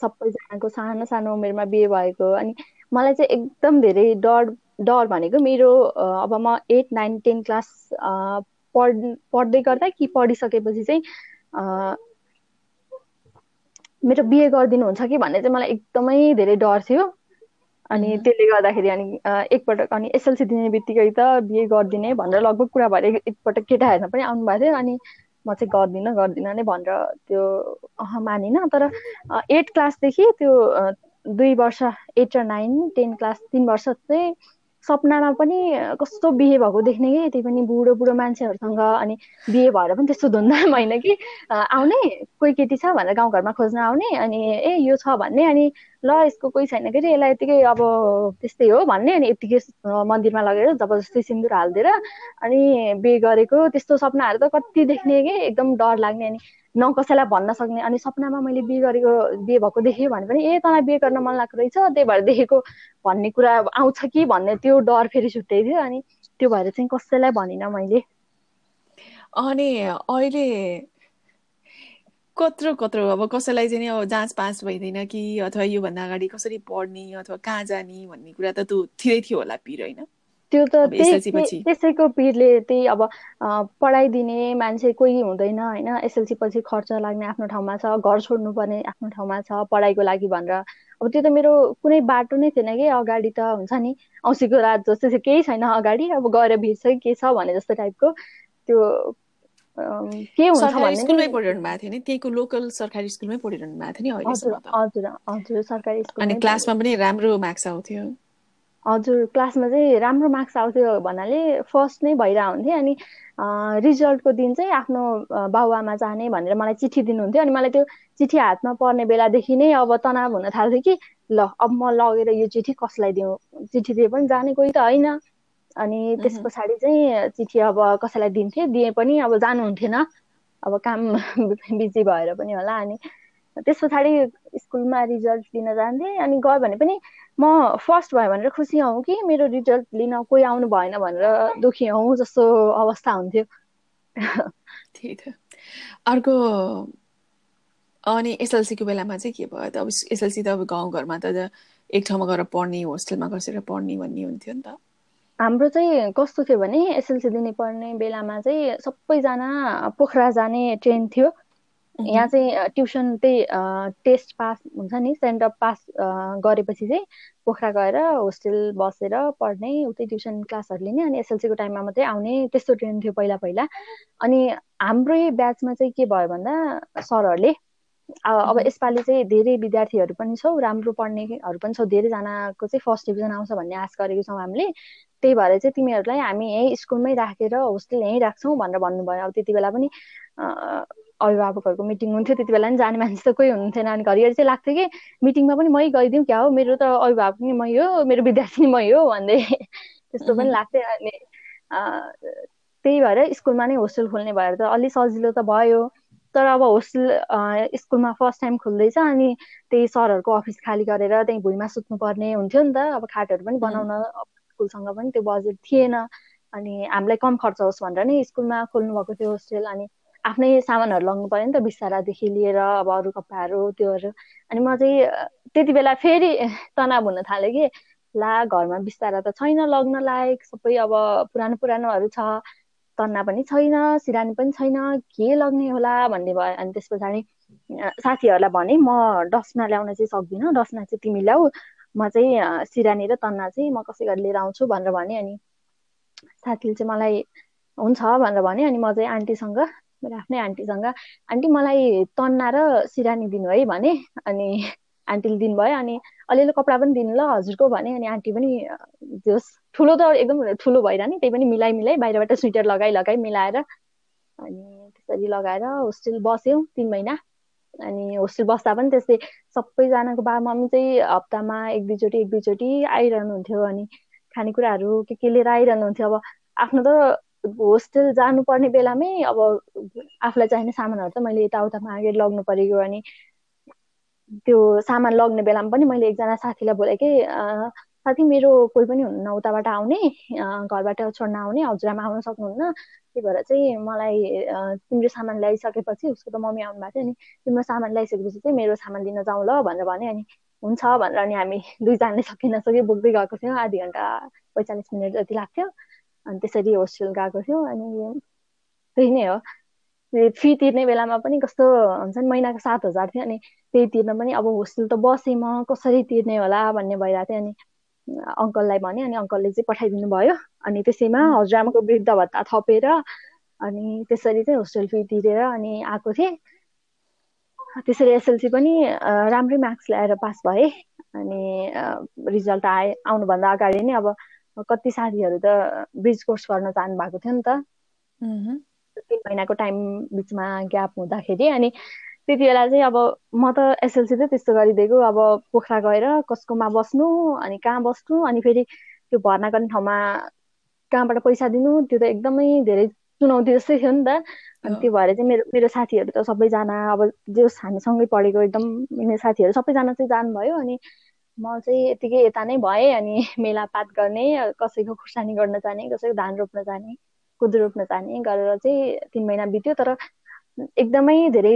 Speaker 2: सबैजनाको सानो सानो उमेरमा बिहे भएको अनि मलाई चाहिँ एकदम धेरै डर डर भनेको मेरो अब म एट नाइन टेन क्लास पढ पढ्दै गर्दा कि पढिसकेपछि चाहिँ मेरो बिहे गरिदिनुहुन्छ कि भन्ने चाहिँ मलाई एकदमै धेरै डर थियो। अनि त्यसले गर्दाखेरि अनि एकपटक अनि एसएलसी दिने बित्तिकै त बिहे गरिदिने भनेर लगभग कुरा भएर एकपटक केटा हेर्न पनि आउनुभएको थियो। अनि म चाहिँ गर्दिनँ गर्दिनँ नै भनेर त्यो अह मानिनँ। तर एट क्लासदेखि त्यो दुई वर्ष एट र नाइन टेन क्लास तिन वर्ष चाहिँ सपनामा पनि कस्तो बिहे भएको देख्ने कि? त्यही पनि बुढो बुढो मान्छेहरूसँग अनि बिहे भएर पनि त्यस्तो धुमधाम होइन कि? आउने कोही केटी छ भनेर गाउँघरमा खोज्न आउने अनि ए यो छ भन्ने अनि ल यसको कोही छैन कि यसलाई यतिकै अब त्यस्तै हो भन्ने अनि यतिकै मन्दिरमा लगेर जबरजस्ती सिन्दुर हालिदिएर अनि बिहे गरेको त्यस्तो सपनाहरू त कति देख्ने कि? एकदम डर लाग्ने अनि न कसैलाई भन्न सक्ने अनि सपनामा मैले बिहे गरेको बिहे भएको देखेँ भने पनि ए तँलाई बिहे गर्न मन लागेको रहेछ। त्यही भएर देखेको भन्ने कुरा आउँछ कि? भन्ने त्यो डर फेरि छुट्टै थियो अनि त्यो भएर चाहिँ कसैलाई भनिनँ मैले।
Speaker 1: अनि अहिले कत्रो कत्रो अब कसैलाई चाहिँ अब जाँच पाँच भइदिन कि अथवा योभन्दा अगाडि कसरी पढ्ने अथवा कहाँ जाने भन्ने कुरा त त्यो थियो होला पिर होइन?
Speaker 2: त्यो त त्यसैको पिरले त्यही अब पढाइदिने मान्छे कोही हुँदैन होइन? एसएलसी पछि खर्च लाग्ने आफ्नो ठाउँमा छ घर छोड्नु पर्ने आफ्नो ठाउँमा छ पढाइको लागि भनेर। अब त्यो त मेरो कुनै बाटो नै थिएन कि? अगाडि त हुन्छ नि औँसीको रात जस्तो केही छैन अगाडि अब गएर भिड्छ के छ भने जस्तो टाइपको। त्यो
Speaker 1: के हुन्छ स्कुलमै पढिरहनु भएको थियो नि? त्यहीको लोकल सरकारी स्कुलमै पढिरहनु भएको थियो नि
Speaker 2: हजुर हजुर सरकारी स्कुल
Speaker 1: अनि क्लासमा पनि राम्रो मार्क्स आउँथ्यो।
Speaker 2: हजुर क्लासमा चाहिँ राम्रो मार्क्स आउँथ्यो भन्नाले फर्स्ट नै भइरहेको हुन्थेँ अनि रिजल्टको दिन चाहिँ आफ्नो बाबुआमा जाने भनेर मलाई चिठी दिनुहुन्थ्यो अनि मलाई त्यो चिठी हातमा पर्ने बेलादेखि नै अब तनाव हुन थाल्थ्यो कि ल अब म लगेर यो चिठी कसलाई दिउँ? चिठी दिए पनि जाने कोही त होइन। अनि त्यस पछाडि चाहिँ चिठी अब कसैलाई दिन्थेँ दिए पनि अब जानुहुन्थेन। अब काम [LAUGHS] बिजी भएर पनि होला अनि त्यस पछाडि स्कुलमा रिजल्ट लिन जान्थेँ अनि गयो भने पनि म फर्स्ट भयो भनेर खुसी हौँ कि मेरो रिजल्ट लिन कोही आउनु भएन भनेर दुखी हौँ जस्तो अवस्था हुन्थ्यो।
Speaker 1: त्यही त। अर्को अनि एसएलसीको बेलामा चाहिँ के भयो त? अब एसएलसी त अब गाउँघरमा त एक ठाउँमा गएर पढ्ने होस्टेलमा बसेर पढ्ने भन्ने हुन्थ्यो नि त।
Speaker 2: हाम्रो चाहिँ कस्तो थियो भने एसएलसी दिने पढ्ने बेलामा चाहिँ सबैजना पोखरा जाने ट्रेन थियो। यहाँ चाहिँ ट्युसन त्यही टेस्ट पास हुन्छ नि सेन्ट पास गरेपछि चाहिँ पोखरा गएर होस्टेल बसेर पढ्ने उतै ट्युसन क्लासहरू लिने अनि एसएलसीको टाइममा मात्रै आउने त्यस्तो ट्रेन थियो पहिला पहिला। अनि हाम्रै ब्याचमा चाहिँ के भयो भन्दा सरहरूले अब यसपालि चाहिँ धेरै विद्यार्थीहरू पनि छौँ राम्रो पढ्नेहरू पनि छौँ धेरैजनाको चाहिँ फर्स्ट डिभिजन आउँछ भन्ने आश गरेको छौँ हामीले। त्यही भएर चाहिँ तिमीहरूलाई हामी यहीँ स्कुलमै राखेर होस्टेल यहीँ राख्छौँ भनेर भन्नुभयो। अब त्यति बेला पनि अभिभावकहरूको मिटिङ हुन्थ्यो त्यति बेला पनि जाने मान्छे त कोही हुनुहुन्थेन। अनि घरिघरि चाहिँ लाग्थ्यो कि मिटिङमा पनि मै गइदिउँ क्या हो मेरो त अभिभावक पनि मै हो मेरो विद्यार्थी मै हो भन्दै। [LAUGHS] त्यस्तो पनि लाग्थ्यो। अनि त्यही भएर स्कुलमा नै होस्टेल खोल्ने भएर त अलिक सजिलो त भयो। तर अब होस्टेल स्कुलमा फर्स्ट टाइम खुल्दैछ। अनि त्यही सरहरूको अफिस खाली गरेर त्यहीँ भुइँमा सुत्नुपर्ने हुन्थ्यो नि त। अब खाटहरू पनि बनाउन स्कुलसँग पनि त्यो बजेट थिएन। अनि हामीलाई कम खर्च होस् भनेर नै स्कुलमा खोल्नु भएको थियो होस्टेल। अनि आफ्नै सामानहरू लग्नु पऱ्यो नि त बिस्तारादेखि लिएर अब अरू कपडाहरू त्योहरू। अनि म चाहिँ त्यति बेला फेरि तनाव हुन थाल्यो कि ला घरमा बिस्तारा त छैन लग्न लायक सबै अब पुरानो पुरानोहरू छ। तन्ना पनि छैन सिरानी पनि छैन के लग्ने होला भन्ने भयो। अनि त्यस पछाडि साथीहरूलाई भने म डस्ना ल्याउन चाहिँ सक्दिनँ डस्ना चाहिँ तिमी ल्याऊ। म चाहिँ सिरानी र तन्ना चाहिँ म कसै गरी लिएर आउँछु भनेर भने। अनि साथीले चाहिँ मलाई हुन्छ भनेर भने। अनि म चाहिँ आन्टीसँग मेरो आफ्नै आन्टीसँग। आन्टी मलाई तन्ना र सिरानी दिनु है भने अनि आन्टीले दिनुभयो अनि अलिअलि कपडा पनि दिनु ल हजुरको भने अनि आन्टी पनि त्यो ठुलो त एकदम ठुलो भइरह नि त्यही पनि मिलाइ मिलाइ बाहिरबाट स्वेटर लगाइ लगाइ मिलाएर अनि त्यसरी लगाएर होस्टेल बस्यौँ तिन महिना। अनि होस्टेल बस्दा पनि त्यस्तै सबैजनाको बा मम्मी चाहिँ हप्तामा एक दुईचोटि एक दुईचोटि आइरहनु हुन्थ्यो अनि खानेकुराहरू के के लिएर आइरहनु हुन्थ्यो अब आफ्नो त होस्टेल जानुपर्ने बेलामै अब आफूलाई चाहिने सामानहरू त मैले यताउता मागेर लग्नु परेको अनि त्यो सामान लग्ने बेलामा पनि मैले एकजना साथीलाई बोलेँ कि साथी मेरो कोही पनि हुनुहुन्न उताबाट आउने घरबाट छोड्न आउने हजुरआमा आउन सक्नुहुन्न। त्यही भएर चाहिँ मलाई तिम्रो सामान ल्याइसकेपछि उसको त मम्मी आउनु भएको थियो नि तिम्रो सामान ल्याइसकेपछि चाहिँ मेरो सामान लिन जाउँ ल भनेर भने अनि हुन्छ भनेर अनि हामी दुईजनाले सकि नसकि बोक्दै गएको थियौँ। आधी घन्टा पैँचालिस मिनट जति लाग्थ्यो। अनि त्यसरी होस्टेल गएको थियौँ अनि त्यही नै हो। फी तिर्ने बेलामा पनि कस्तो हुन्छ नि महिनाको सात हजार थियो अनि त्यही तिर्न पनि अब होस्टेल त बसेँ म कसरी तिर्ने होला भन्ने भइरहेको थियो अनि अङ्कललाई भने अनि अङ्कलले चाहिँ पठाइदिनु भयो। अनि त्यसैमा हजुरआमाको वृद्ध भत्ता थपेर अनि त्यसरी चाहिँ होस्टेल फी तिरेर अनि आएको थिएँ। त्यसरी एसएलसी पनि राम्रै मार्क्स ल्याएर पास भएँ। अनि रिजल्ट आए आउनुभन्दा अगाडि नै अब कति साथीहरू त ब्रिज कोर्स गर्न जानु भएको थियो नि त। तिन महिनाको टाइम बिचमा ग्याप हुँदाखेरि अनि त्यति बेला चाहिँ अब म त एसएलसी चाहिँ त्यस्तो गरिदिएको अब पोखरा गएर कसकोमा बस्नु अनि कहाँ बस्नु अनि फेरि त्यो भर्ना गर्ने ठाउँमा कहाँबाट पैसा दिनु त्यो त एकदमै धेरै चुनौती जस्तै थियो नि त। अनि त्यो भएर चाहिँ मेरो मेरो साथीहरू त सबैजना अब जो हामीसँगै पढेको एकदम मेरो साथीहरू सबैजना चाहिँ जानुभयो अनि म चाहिँ यतिकै यता नै भएँ अनि [LAUGHS] मेलापात गर्ने कसैको खुर्सानी गर्न जाने कसैको धान रोप्न जाने कुदो रोप्न जाने गरेर चाहिँ तिन महिना बित्यो। तर एकदमै धेरै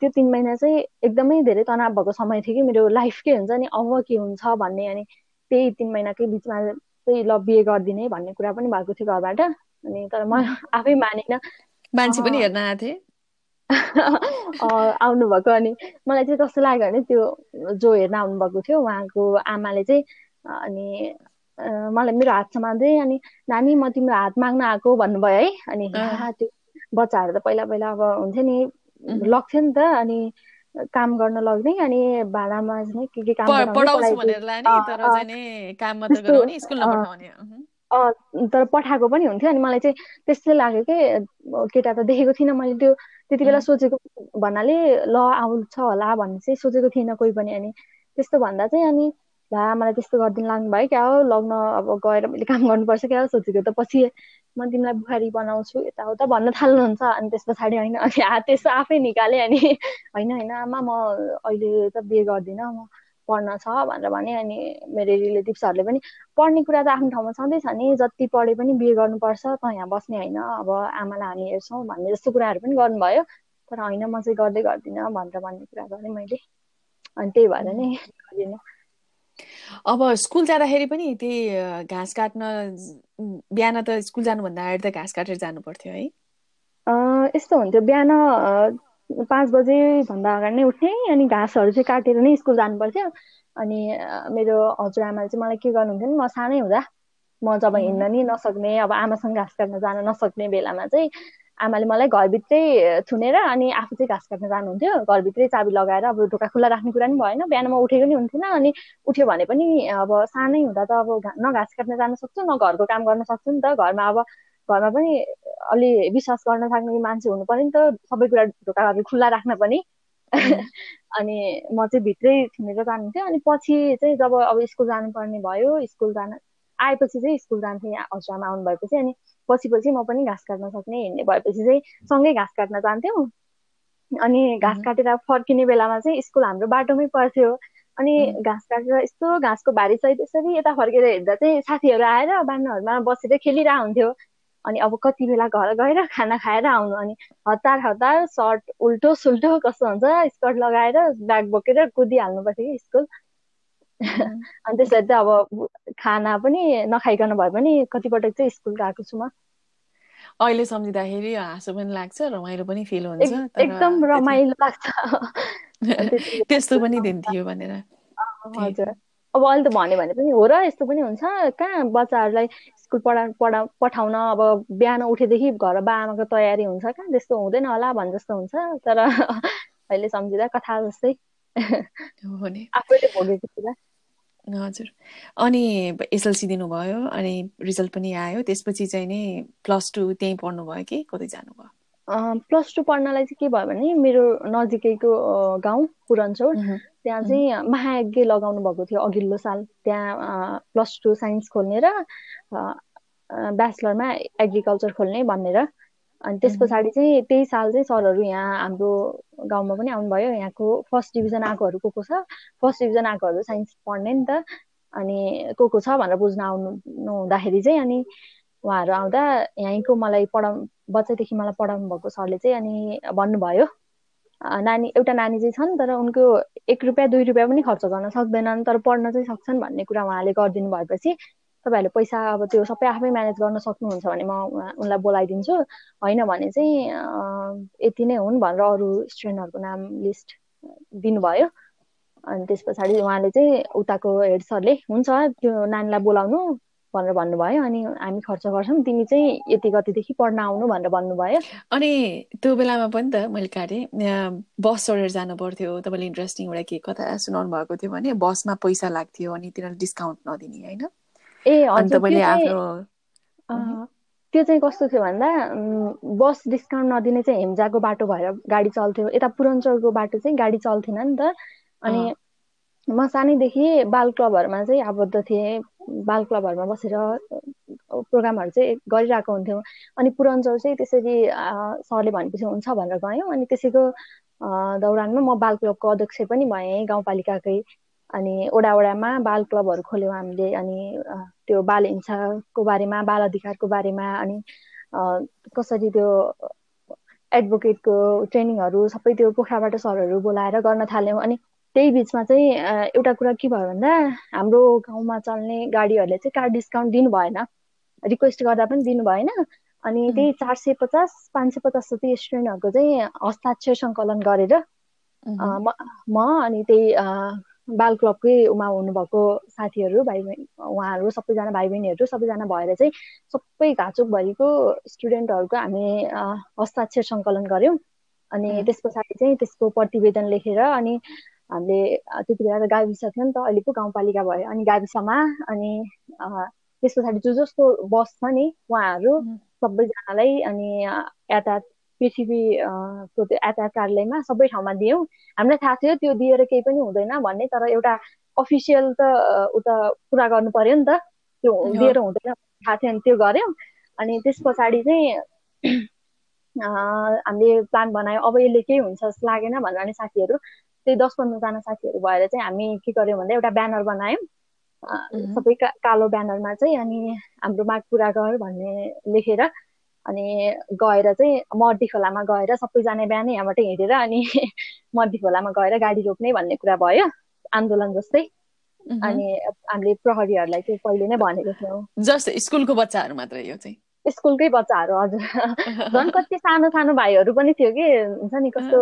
Speaker 2: त्यो तिन महिना चाहिँ एकदमै धेरै तनाव भएको समय थियो कि मेरो लाइफ के हुन्छ नि अब के हुन्छ भन्ने अनि त्यही तिन महिनाकै बिचमा चाहिँ ल बिहे गरिदिने भन्ने कुरा पनि भएको थियो घरबाट। अनि तर म [LAUGHS] आफै मानेन।
Speaker 1: मान्छे पनि हेर्न आएको थिएँ।
Speaker 2: आउनुभएको अनि मलाई चाहिँ कस्तो लाग्यो भने त्यो जो हेर्न आउनुभएको थियो उहाँको आमाले चाहिँ अनि मलाई मेरो हात समाउँदै अनि नानी म तिम्रो हात माग्न आएको भन्नुभयो है। अनि त्यो बच्चाहरू त पहिला पहिला अब हुन्थ्यो नि लग्थ्यो नि त अनि काम गर्न लग्ने अनि भाडामा के के काम तर पठाएको पनि हुन्थ्यो अनि मलाई चाहिँ त्यस्तै लाग्यो कि केटा त देखेको थिइनँ मैले त्यो। त्यति बेला सोचेको भन्नाले ल आउँछ होला भन्ने चाहिँ सोचेको थिइनँ कोही पनि अनि त्यस्तो भन्दा चाहिँ अनि ला मलाई त्यस्तो गरिदिनु लाग्नु भयो क्या हो लग्न अब गएर मैले काम गर्नुपर्छ क्या हो सोचेको त पछि म तिमीलाई बुहारी बनाउँछु यताउता भन्न थाल्नुहुन्छ अनि त्यस पछाडि होइन अनि त्यसो आफै निकालेँ अनि होइन होइन आमा म अहिले त बिहे गर्दिनँ म। पढ्न छ भनेर भने अनि मेरो रिलेटिभ्सहरूले पनि पढ्ने कुरा त आफ्नो ठाउँमा छँदैछ नि जति पढे पनि बिहे गर्नुपर्छ त यहाँ बस्ने होइन अब आमालाई हामी हेर्छौँ भन्ने जस्तो कुराहरू पनि गर्नुभयो तर होइन म चाहिँ गर्दै गर्दिनँ भनेर भन्ने कुरा गरेँ मैले अनि त्यही भएर नै गरिनँ।
Speaker 1: अब स्कुल जाँदाखेरि पनि त्यही घाँस काट्न बिहान त स्कुल जानुभन्दा अगाडि त घाँस काटेर जानु पर्थ्यो है
Speaker 2: यस्तो हुन्थ्यो बिहान पाँच बजेभन्दा अगाडि नै उठ्ने अनि घाँसहरू चाहिँ काटेर नै स्कुल जानु पर्थ्यो अनि मेरो हजुरआमाले चाहिँ मलाई के गर्नुहुन्थ्यो नि म सानै हुँदा म जब हिँड्न नि नसक्ने अब आमासँग घाँस काट्न जान नसक्ने बेलामा चाहिँ आमाले मलाई घरभित्रै थुनेर अनि आफू चाहिँ घाँस काट्न जानुहुन्थ्यो। घरभित्रै चाबी लगाएर अब ढोका खुल्ला राख्ने कुरा नि भएन। बिहान म उठेको नि हुन्थेन अनि उठ्यो भने पनि अब सानै हुँदा त अब न घाँस काट्न जान सक्छु न घरको काम गर्न सक्छु नि त। घरमा अब घरमा पनि अलि विश्वास गर्न सक्ने मान्छे हुनु पर्यो नि त सबै कुरा ढोकाहरू खुल्ला राख्न पनि। [LAUGHS] अनि म चाहिँ भित्रै थुनेर जानुहुन्थ्यो अनि पछि चाहिँ जब अब स्कुल जानुपर्ने भयो स्कुल जान आएपछि चाहिँ स्कुल जान्थेँ हजुरआमा आउनु भएपछि अनि पछि पछि म पनि घाँस काट्न सक्ने हिँड्ने भएपछि चाहिँ सँगै घाँस काट्न जान्थ्यौँ। अनि घाँस काटेर फर्किने बेलामा चाहिँ स्कुल हाम्रो बाटोमै पर्थ्यो। अनि घाँस काटेर यस्तो घाँसको भारी सहित यसरी यता फर्केर हेर्दा चाहिँ साथीहरू आएर बान्नाहरूमा बसेर खेलिरहेको हुन्थ्यो अनि अब कति बेला घर गएर [LAUGHS] खाना खाएर आउनु अनि हतार हतार सर्ट उल्टो सुल्टो कस्तो हुन्छ स्कर्ट लगाएर ब्याग बोकेर कुदिहाल्नु पर्थ्यो कि स्कुल। [LAUGHS] अनि त्यसरी चाहिँ अब खाना पनि नखाइकन भए पनि कतिपटक चाहिँ स्कुल गएको छु म।
Speaker 1: अहिले सम्झिँदाखेरि हाँसो पनि लाग्छ रमाइलो पनि फिल हुन्छ
Speaker 2: एकदम रमाइलो लाग्छ। [LAUGHS]
Speaker 1: त्यस्तो पनि दिन थियो भनेर।
Speaker 2: हजुर। अब अहिले त भन्यो भने पनि हो र यस्तो पनि हुन्छ। कहाँ बच्चाहरूलाई स्कुल पढा पढा पठाउन अब बिहान उठेदेखि घर बा आमाको तयारी हुन्छ कहाँ त्यस्तो हुँदैन होला भन् जस्तो हुन्छ। तर [LAUGHS] अहिले सम्झिँदा कथा जस्तै। आफैले भोगेको कुरा।
Speaker 1: हजुर। अनि एसएलसी दिनुभयो अनि रिजल्ट पनि आयो। त्यसपछि चाहिँ नि प्लस टू त्यहीँ पढ्नुभयो कि? कतै जानुभयो?
Speaker 2: प्लस टू पढ्नलाई चाहिँ के भयो भने मेरो नजिकैको गाउँ पुरन्चौर। त्यहाँ चाहिँ महायज्ञ लगाउनु भएको थियो अघिल्लो साल। त्यहाँ प्लस टू साइन्स खोल्ने र ब्याचलरमा एग्रिकल्चर खोल्ने भनेर। अनि त्यस पछाडि चाहिँ त्यही साल चाहिँ सरहरू यहाँ हाम्रो गाउँमा पनि आउनुभयो। यहाँको फर्स्ट डिभिजन आएकोहरू को को छ? फर्स्ट डिभिजन आएकोहरू साइन्स पढ्ने नि त। अनि को को छ भनेर बुझ्न आउनु हुँदाखेरि चाहिँ अनि उहाँहरू आउँदा यहीँको मलाई पढाउ बच्चादेखि मलाई पढाउनु भएको सरले चाहिँ अनि भन्नुभयो। नानी एउटा नानी चाहिँ छन् तर उनको एक रुपियाँ दुई रुपियाँ पनि खर्च गर्न सक्दैनन्। तर पढ्न चाहिँ सक्छन् भन्ने कुरा उहाँले गरिदिनु भएपछि तपाईँहरूले पैसा अब त्यो सबै आफै म्यानेज गर्न सक्नुहुन्छ भने म उनलाई बोलाइदिन्छु। होइन भने चाहिँ यति नै हुन् भनेर अरू स्टुडेन्टहरूको नाम लिस्ट दिनुभयो। अनि त्यस पछाडि उहाँले चाहिँ उताको हेड सरले हुन्छ त्यो नानीलाई बोलाउनु भनेर भन्नुभयो। अनि हामी खर्च गर्छौँ। तिमी चाहिँ यति गतिदेखि पढ्न आउनु भनेर भन्नुभयो।
Speaker 1: अनि त्यो बेलामा पनि त मैले काटेँ। बस चढेर जानु पर्थ्यो तपाईँले इन्ट्रेस्टिङ एउटा के कथा सुनाउनु भएको थियो भने बसमा पैसा लाग्थ्यो अनि तिनीहरूले डिस्काउन्ट नदिने होइन?
Speaker 2: ए हजुर त्यो चाहिँ कस्तो थियो भन्दा बस डिस्काउन्ट नदिने चाहिँ हेम्जाको बाटो भएर गाडी चल्थ्यो यता पुरन्चोरको बाटो चाहिँ गाडी चल्थेन नि त अनि म सानैदेखि बाल क्लबहरूमा चाहिँ आबद्ध थिएँ बाल क्लबहरूमा बसेर प्रोग्रामहरू चाहिँ गरिरहेको हुन्थ्यौँ अनि पुरन्चौर चाहिँ त्यसरी सरले भनेपछि हुन्छ भनेर गयौँ अनि त्यसैको दौरानमा म बाल क्लबको अध्यक्ष पनि भएँ गाउँपालिकाकै अनि वडा वडामा बाल क्लबहरू खोल्यौँ हामीले अनि त्यो बाल हिंसाको बारेमा बाल अधिकारको बारेमा अनि कसरी त्यो एडभोकेटको ट्रेनिङहरू सबै त्यो पोखराबाट सरहरू बोलाएर गर्न थाल्यौँ। अनि त्यही बिचमा चाहिँ एउटा कुरा के भयो भन्दा हाम्रो गाउँमा चल्ने गाडीहरूले चाहिँ कार डिस्काउन्ट दिनु भएन। रिक्वेस्ट गर्दा पनि दिनु भएन। अनि त्यही चार सय पचास पाँच सय पचास जति स्टुडेन्टहरूको चाहिँ हस्ताक्षर सङ्कलन गरेर म अनि त्यही बाल क्लबकै उमा हुनुभएको साथीहरू भाइ बहिनी उहाँहरू सबैजना भाइ बहिनीहरू सबैजना भएर चाहिँ सबै घाचुकभरिको स्टुडेन्टहरूको हामी हस्ताक्षर सङ्कलन गऱ्यौँ। अनि त्यस पछाडि चाहिँ त्यसको प्रतिवेदन लेखेर अनि हामीले त्यति बेला गाविस थियो नि त अहिले पो गाउँपालिका भयो। अनि गाविसमा अनि त्यस पछाडि जो जसको बस छ नि उहाँहरू सबैजनालाई अनि यातायात पृथ्वी त्यो यातायात कार्यालयमा सबै ठाउँमा दियौँ। हामीलाई थाहा थियो त्यो दिएर केही पनि हुँदैन भन्ने तर एउटा अफिसियल त उता पुरा गर्नु पर्यो नि त। त्यो दिएर हुँदैन थाहा थियो भने त्यो गऱ्यौँ। अनि त्यस पछाडि चाहिँ हामीले प्लान बनायो। अब यसले केही हुन्छ जस्तो लागेन भनेर अनि साथीहरू त्यही दस पन्ध्रजना साथीहरू भएर चाहिँ हामी के गर्यौँ भन्दा एउटा ब्यानर बनायौँ। सबै कालो ब्यानरमा चाहिँ अनि हाम्रो माग पुरा गर भन्ने लेखेर अनि गएर चाहिँ मर्दी खोलामा गएर सबैजना बिहानै यहाँबाट हिँडेर अनि [LAUGHS] मर्दी खोलामा गएर गाडी रोक्ने भन्ने कुरा भयो आन्दोलन जस्तै। अनि हामीले प्रहरीहरूलाई चाहिँ पहिले नै भनेको थियौँ।
Speaker 1: जस्ट स्कुलको बच्चाहरू मात्रै यो चाहिँ?
Speaker 2: स्कुलकै बच्चाहरू हजुर। [LAUGHS] झन् कति सानो सानो भाइहरू पनि थियो कि हुन्छ नि कस्तो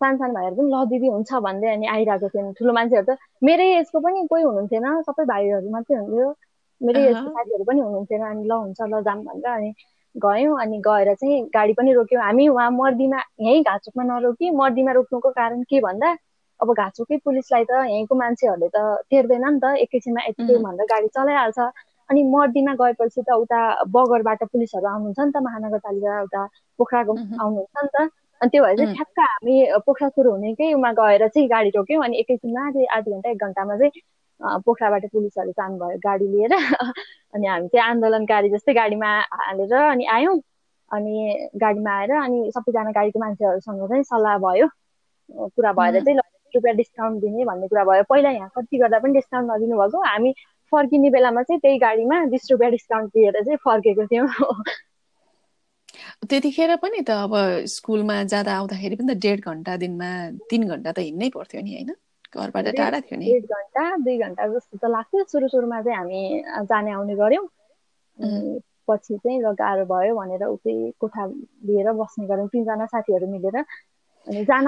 Speaker 2: सानो सानो भाइहरू पनि ल दिदी हुन्छ भन्दै अनि आइरहेको थियो। ठुलो मान्छेहरू त मेरै एजको पनि कोही हुनुहुन्थेन सबै भाइहरू मात्रै हुन्थ्यो। मेरै एजको साथीहरू पनि हुनुहुन्थेन। अनि ल हुन्छ ल जाम भनेर अनि गयौँ अनि गएर चाहिँ गाडी पनि रोक्यौँ। हामी उहाँ मर्दीमा यहीँ घाँचोकमा नरोकी मर्दीमा रोक्नुको कारण के भन्दा अब घाँचोकै पुलिसलाई त यहीँको मान्छेहरूले त तेर्दैन नि त एकैछिनमा यति भनेर गाडी चलाइहाल्छ। अनि मर्दीमा गएपछि त उता बगरबाट पुलिसहरू आउनुहुन्छ नि त महानगरपालिका उता पोखराको आउनुहुन्छ नि त। अनि त्यो भएर चाहिँ ठ्याक्क हामी पोखरा सुरु हुनेकै उमा गएर चाहिँ गाडी रोक्यौँ अनि एकैछिनमा आधी घन्टा एक घन्टामा चाहिँ पोखराबाट पुलिसहरू जानुभयो गाडी लिएर। [LAUGHS] अनि हामी चाहिँ आन्दोलनकारी जस्तै गाडीमा हालेर अनि आयौँ। अनि गाडीमा आएर अनि सबैजना गाडीको मान्छेहरूसँग चाहिँ सल्लाह भयो। कुरा भएर चाहिँ रुपियाँ डिस्काउन्ट दिने भन्ने कुरा भयो। पहिला यहाँ कति गर्दा पनि डिस्काउन्ट नदिनु भएको हामी फर्किने बेलामा चाहिँ त्यही गाडीमा बिस रुपियाँ डिस्काउन्ट दिएर चाहिँ फर्केको थियौँ।
Speaker 1: त्यतिखेर पनि त अब स्कुलमा जाँदा आउँदाखेरि पनि त डेढ घन्टा दिनमा तिन घन्टा त हिँड्नै पर्थ्यो नि होइन? घरबाट टाढा थियो नि।
Speaker 2: डेढ घन्टा दुई घन्टा जस्तो त लाग्थ्यो। सुरु सुरुमा चाहिँ हामी जाने आउने गऱ्यौँ। पछि चाहिँ ल गाह्रो भयो भनेर उतै कोठा लिएर बस्ने गऱ्यौँ। तिनजना साथीहरू मिलेर। अनि जान